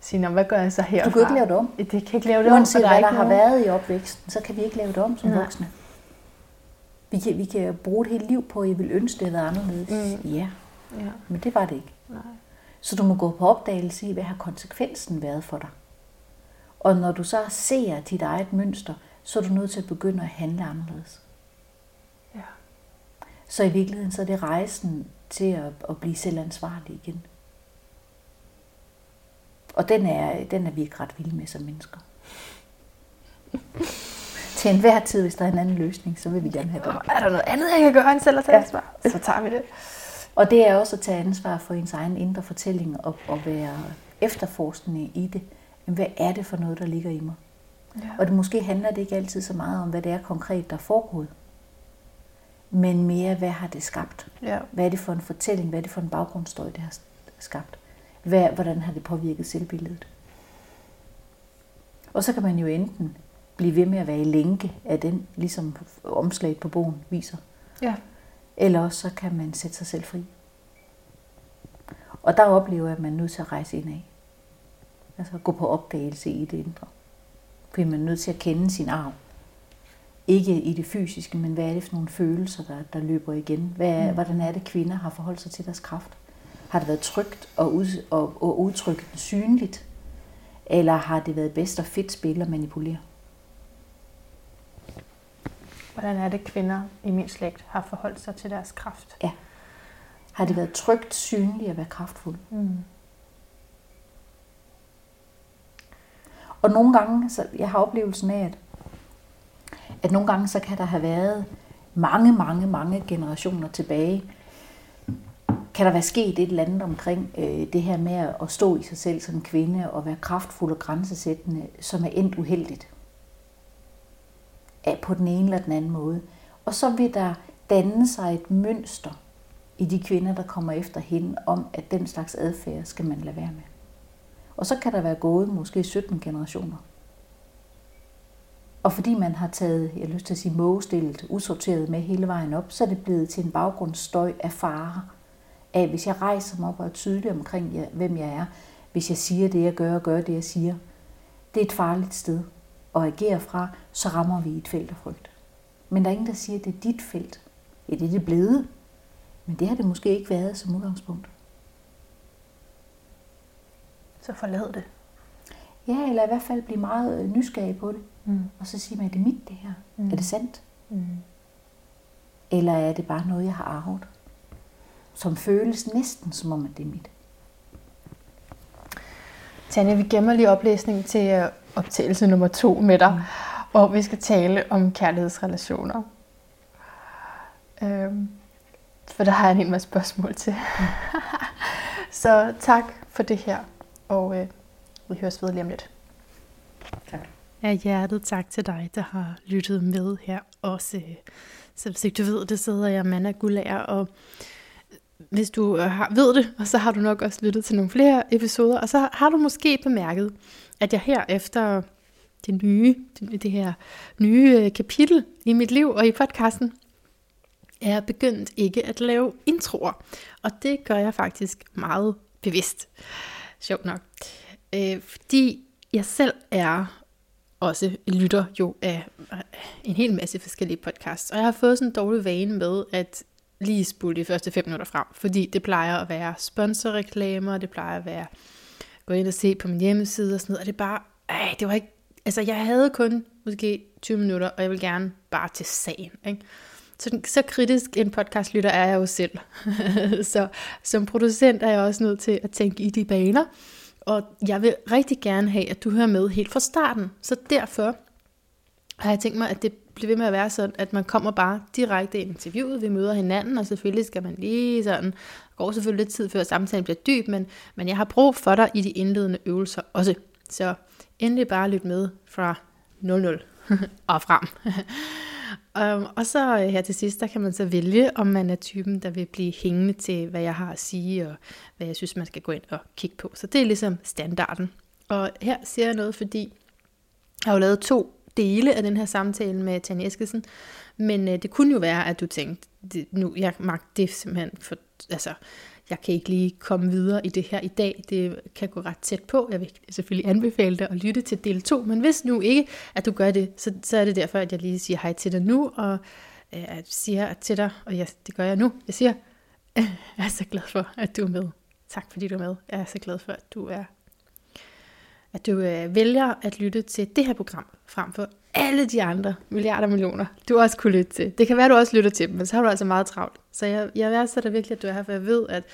sige, "Nå, hvad gør jeg så herfra? Du kan ikke lave det om. Det kan ikke lave det om, Uanset for der er hvad der ikke har nogen- været i opvæksten, så kan vi ikke lave det om som Nej. voksne. Vi kan, vi kan bruge et helt liv på, at I vil ønske, det havde været anderledes. Mm. Ja, Ja. Men det var det ikke. Nej. Så du må gå på opdagelse i, hvad har konsekvensen været for dig. Og når du så ser dit eget mønster, så er du nødt til at begynde at handle anderledes. Ja. Så i virkeligheden så er det rejsen til at, at blive selvansvarlig igen. Og den er, den er vi ikke ret vilde med som mennesker. Til enhver tid, hvis der er en anden løsning, så vil vi gerne have den. Er der noget andet, jeg kan gøre end selv at tage Ja. ansvar? Så tager vi det. Og det er også at tage ansvar for ens egen indre fortælling og, og være efterforskende i det. Men hvad er det for noget, der ligger i mig? Ja. Og det måske handler det ikke altid så meget om, hvad det er konkret, der er foregået. Men mere, hvad har det skabt? Ja. Hvad er det for en fortælling? Hvad er det for en baggrundsstøj, det har skabt? Hvad, hvordan har det påvirket selvbilledet? Og så kan man jo enten blive ved med at være i lænke af den, ligesom omslaget på bogen viser. Ja. Eller også så kan man sætte sig selv fri. Og der oplever jeg, at man er nødt til at rejse ind af. Altså gå på opdagelse i det indre. Fordi man er nødt til at kende sin arv. Ikke i det fysiske, men hvad er det for nogle følelser, der, der løber igen? Hvad er, Mm. Hvordan er det, kvinder har forholdt sig til deres kraft? Har det været trygt og, ud, og, og udtrykt synligt? Eller har det været bedst og fedt spil at manipulere? Hvordan er det, kvinder i min slægt har forholdt sig til deres kraft? Har det været trygt, synligt at være kraftfuld? Mm. Og nogle gange, så jeg har oplevelsen af, at, at nogle gange, så kan der have været mange, mange, mange generationer tilbage, kan der være sket et eller andet omkring øh, det her med at stå i sig selv som kvinde og være kraftfuld og grænsesættende, som er endt uheldigt. Af på den ene eller den anden måde. Og så vil der danne sig et mønster i de kvinder, der kommer efter hende, om at den slags adfærd skal man lade være med. Og så kan der være gået måske 17 generationer. Og fordi man har taget, jeg har lyst til at sige, mågestillet, usorteret med hele vejen op, så er det blevet til en baggrundsstøj af fare. Af hvis jeg rejser mig op og er tydelig omkring, hvem jeg er, hvis jeg siger det, jeg gør, og gør det, jeg siger, det er et farligt sted at agere fra, så rammer vi et felt af frygt. Men der er ingen, der siger, at det er dit felt. Ja, det er det blevet. Men det har det måske ikke været som udgangspunkt. Så forlad det. Ja, eller i hvert fald blive meget øh, nysgerrig på det. Mm. Og så sige er det mit det her? Mm. Er det sandt? Mm. Eller er det bare noget, jeg har arvet? Som føles næsten som om, at det er mit. Tanja, vi gemmer lige oplæsningen til øh, optagelse nummer to med dig, hvor vi skal tale om kærlighedsrelationer. Øhm, for der har jeg en hel masse spørgsmål til. Så tak for det her, og øh, vi høres ved lige om lidt. Af hjertet tak til dig, der har lyttet med her også. øh, Så hvis ikke du ved det, så hedder jeg Manna Gulager, og hvis du øh, har, ved det, og så har du nok også lyttet til nogle flere episoder, og så har du måske bemærket, at jeg her efter det nye, det, her nye øh, kapitel i mit liv og i podcasten, er begyndt ikke at lave introer. Og det gør jeg faktisk meget bevidst. Sjovt nok. Øh, fordi jeg selv er også lytter jo af øh, en hel masse forskellige podcasts. Og jeg har fået sådan en dårlig vane med at lige spole de første 5 minutter frem. Fordi det plejer at være sponsorreklamer, det plejer at være gå ind og se på min hjemmeside og sådan noget. Og det er bare, ej, det var ikke, altså jeg havde kun måske 20 minutter, og jeg vil gerne bare til sagen. Ikke? Så, så kritisk en podcastlytter er jeg jo selv. så som producent er jeg også nødt til at tænke i de baner. Og jeg vil rigtig gerne have, at du hører med helt fra starten. Så derfor har jeg tænkt mig, at det blive ved med at være sådan, at man kommer bare direkte ind i interviewet, vi møder hinanden, og selvfølgelig skal man lige sådan, går selvfølgelig lidt tid før samtalen bliver dyb, men, men jeg har brug for dig i de indledende øvelser også. Så endelig bare lyt med fra 00 og frem. Um, og så øh, her til sidst, der kan man så vælge, om man er typen, der vil blive hængende til, hvad jeg har at sige, og hvad jeg synes, man skal gå ind og kigge på. Så det er ligesom standarden. Og her siger jeg noget, fordi jeg har jo lavet to dele af den her samtale med Tanja Eskesen, men øh, det kunne jo være, at du tænkte, det, nu, jeg magter det simpelthen, for, altså, jeg kan ikke lige komme videre i det her i dag, det kan gå ret tæt på, jeg vil selvfølgelig anbefale dig at lytte til del 2, men hvis nu ikke, at du gør det, så, så er det derfor, at jeg lige siger hej til dig nu, og øh, at siger til dig, og jeg, det gør jeg nu, jeg siger, jeg er så glad for, at du er med. Tak fordi du er med. Jeg er så glad for, at du er at du øh, vælger at lytte til det her program, frem for alle de andre milliarder millioner, du også kunne lytte til. Det kan være, du også lytter til dem, men så har du altså meget travlt. Så jeg, jeg værdsætter virkelig, at du er her, for jeg ved, at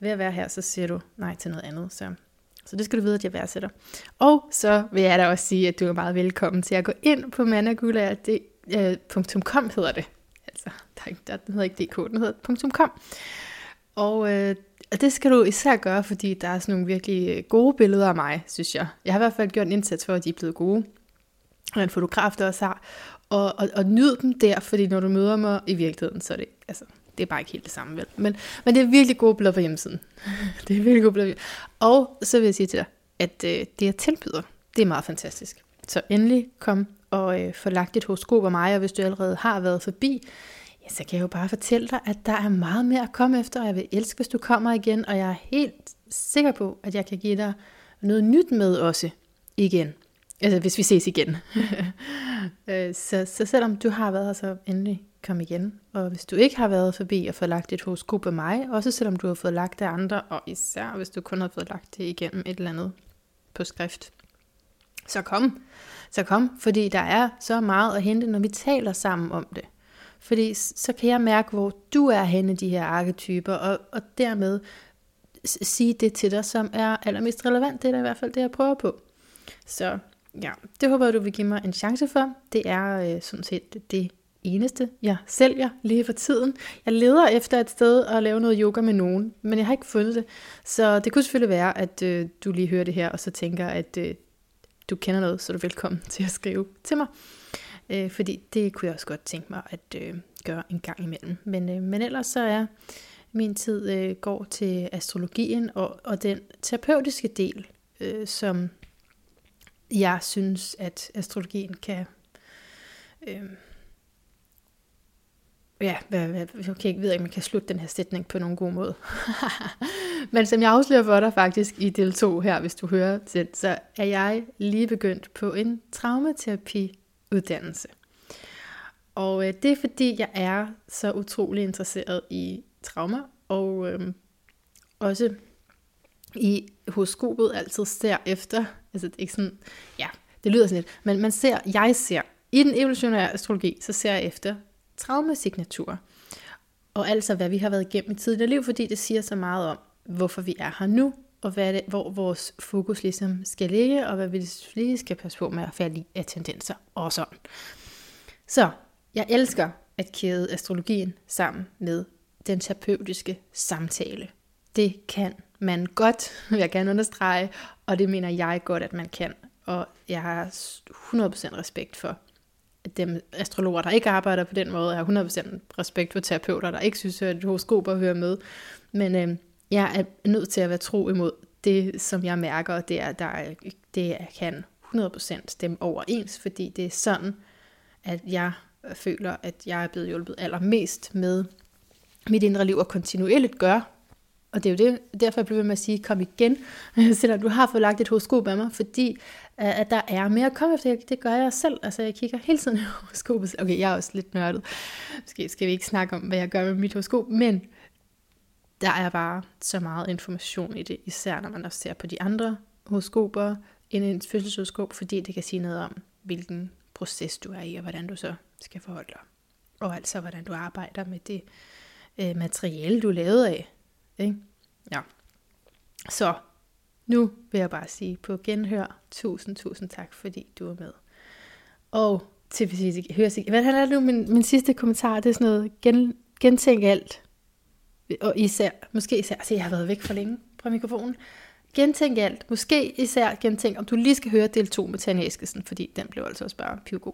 ved at være her, så siger du nej til noget andet. Så, så det skal du vide, at jeg værdsætter. Og så vil jeg da også sige, at du er meget velkommen til at gå ind på managula.com øh, hedder det. Altså, der, er der, den hedder ikke .dk, den hedder .com. Og øh, det skal du især gøre, fordi der er sådan nogle virkelig øh, gode billeder af mig, synes jeg. Jeg har i hvert fald gjort en indsats for, at de er blevet gode. Og en fotograf, der også har. Og, og, og nyd dem der, fordi når du møder mig i virkeligheden, så er det, altså, det er bare ikke helt det samme, vel? Men, men det er virkelig gode billeder på hjemmesiden. det er virkelig gode billeder. Og så vil jeg sige til dig, at øh, det jeg tilbyder, det er meget fantastisk. Så endelig kom og øh, få lagt dit horoskop af mig, og hvis du allerede har været forbi, ja, så kan jeg jo bare fortælle dig, at der er meget mere at komme efter, og jeg vil elske, hvis du kommer igen, og jeg er helt sikker på, at jeg kan give dig noget nyt med også igen. Altså, hvis vi ses igen. Øh, så, så selvom du har været her, så endelig kom igen. Og hvis du ikke har været forbi og fået lagt et horoskop af mig, også selvom du har fået lagt det andre, og især hvis du kun har fået lagt det igennem et eller andet på skrift, så kom. Så kom, fordi der er så meget at hente, når vi taler sammen om det. Fordi så kan jeg mærke, hvor du er henne de her arketyper, og, og dermed sige det til dig, som er allermest relevant. Det er da i hvert fald det, jeg prøver på. Så ja, det håber jeg, du vil give mig en chance for. Det er øh, sådan set det eneste, jeg sælger lige for tiden. Jeg leder efter et sted at lave noget yoga med nogen, men jeg har ikke fundet det. Så det kunne selvfølgelig være, at øh, du lige hører det her, og så tænker, at øh, du kender noget, så er du velkommen til at skrive til mig. Øh, fordi det kunne jeg også godt tænke mig at øh, gøre en gang imellem. Men, øh, men ellers så er min tid øh, går til astrologien og, og den terapeutiske del, øh, som jeg synes, at astrologien kan... Øh, ja, hvad, hvad, okay, jeg ved ikke, om man kan slutte den her sætning på nogen god måde. Men som jeg afslører for dig faktisk i del 2 her, hvis du hører til, så er jeg lige begyndt på en traumaterapi uddannelse. Og øh, det er fordi, jeg er så utrolig interesseret i trauma, og øh, også i horoskopet altid ser efter, altså det er ikke sådan, ja, det lyder sådan lidt, men man ser, jeg ser, i den evolutionære astrologi, så ser jeg efter traumasignaturer. Og altså, hvad vi har været igennem i tidligere liv, fordi det siger så meget om, hvorfor vi er her nu, og hvad det, hvor vores fokus ligesom skal ligge, og hvad vi lige skal passe på med at falde i af tendenser og sådan. Så jeg elsker at kæde astrologien sammen med den terapeutiske samtale. Det kan man godt, vil jeg gerne understrege, og det mener jeg godt, at man kan. Og jeg har 100% respekt for dem astrologer, der ikke arbejder på den måde. Jeg har 100% respekt for terapeuter, der ikke synes, at horoskoper hører med. Men øh, jeg er nødt til at være tro imod det, som jeg mærker, det er, der, det jeg kan 100% stemme overens, fordi det er sådan, at jeg føler, at jeg er blevet hjulpet allermest med mit indre liv og kontinuerligt gør. Og det er jo det, derfor jeg bliver ved med at sige, kom igen, selvom du har fået lagt et horoskop af mig, fordi øh, at der er mere at komme efter. Det gør jeg selv. Altså jeg kigger hele tiden i horoskopet. Okay, jeg er også lidt nørdet. Måske skal vi ikke snakke om, hvad jeg gør med mit horoskop, men der er bare så meget information i det, især når man også ser på de andre horoskoper end en fødselshoroskop, fordi det kan sige noget om, hvilken proces du er i, og hvordan du så skal forholde dig. Og altså, hvordan du arbejder med det øh, materiale, du er lavet af. Ikke? Ja. Så nu vil jeg bare sige på genhør, tusind, tusind tak, fordi du er med. Og til præcis, hør hvad er nu min, min sidste kommentar, det er sådan noget, gen, gentænk alt. Og især, måske især, se jeg har været væk for længe fra mikrofonen. Gentænk alt. Måske især gentænk, om du lige skal høre del 2 med Tanja Eskesen, fordi den blev altså også bare pivgod.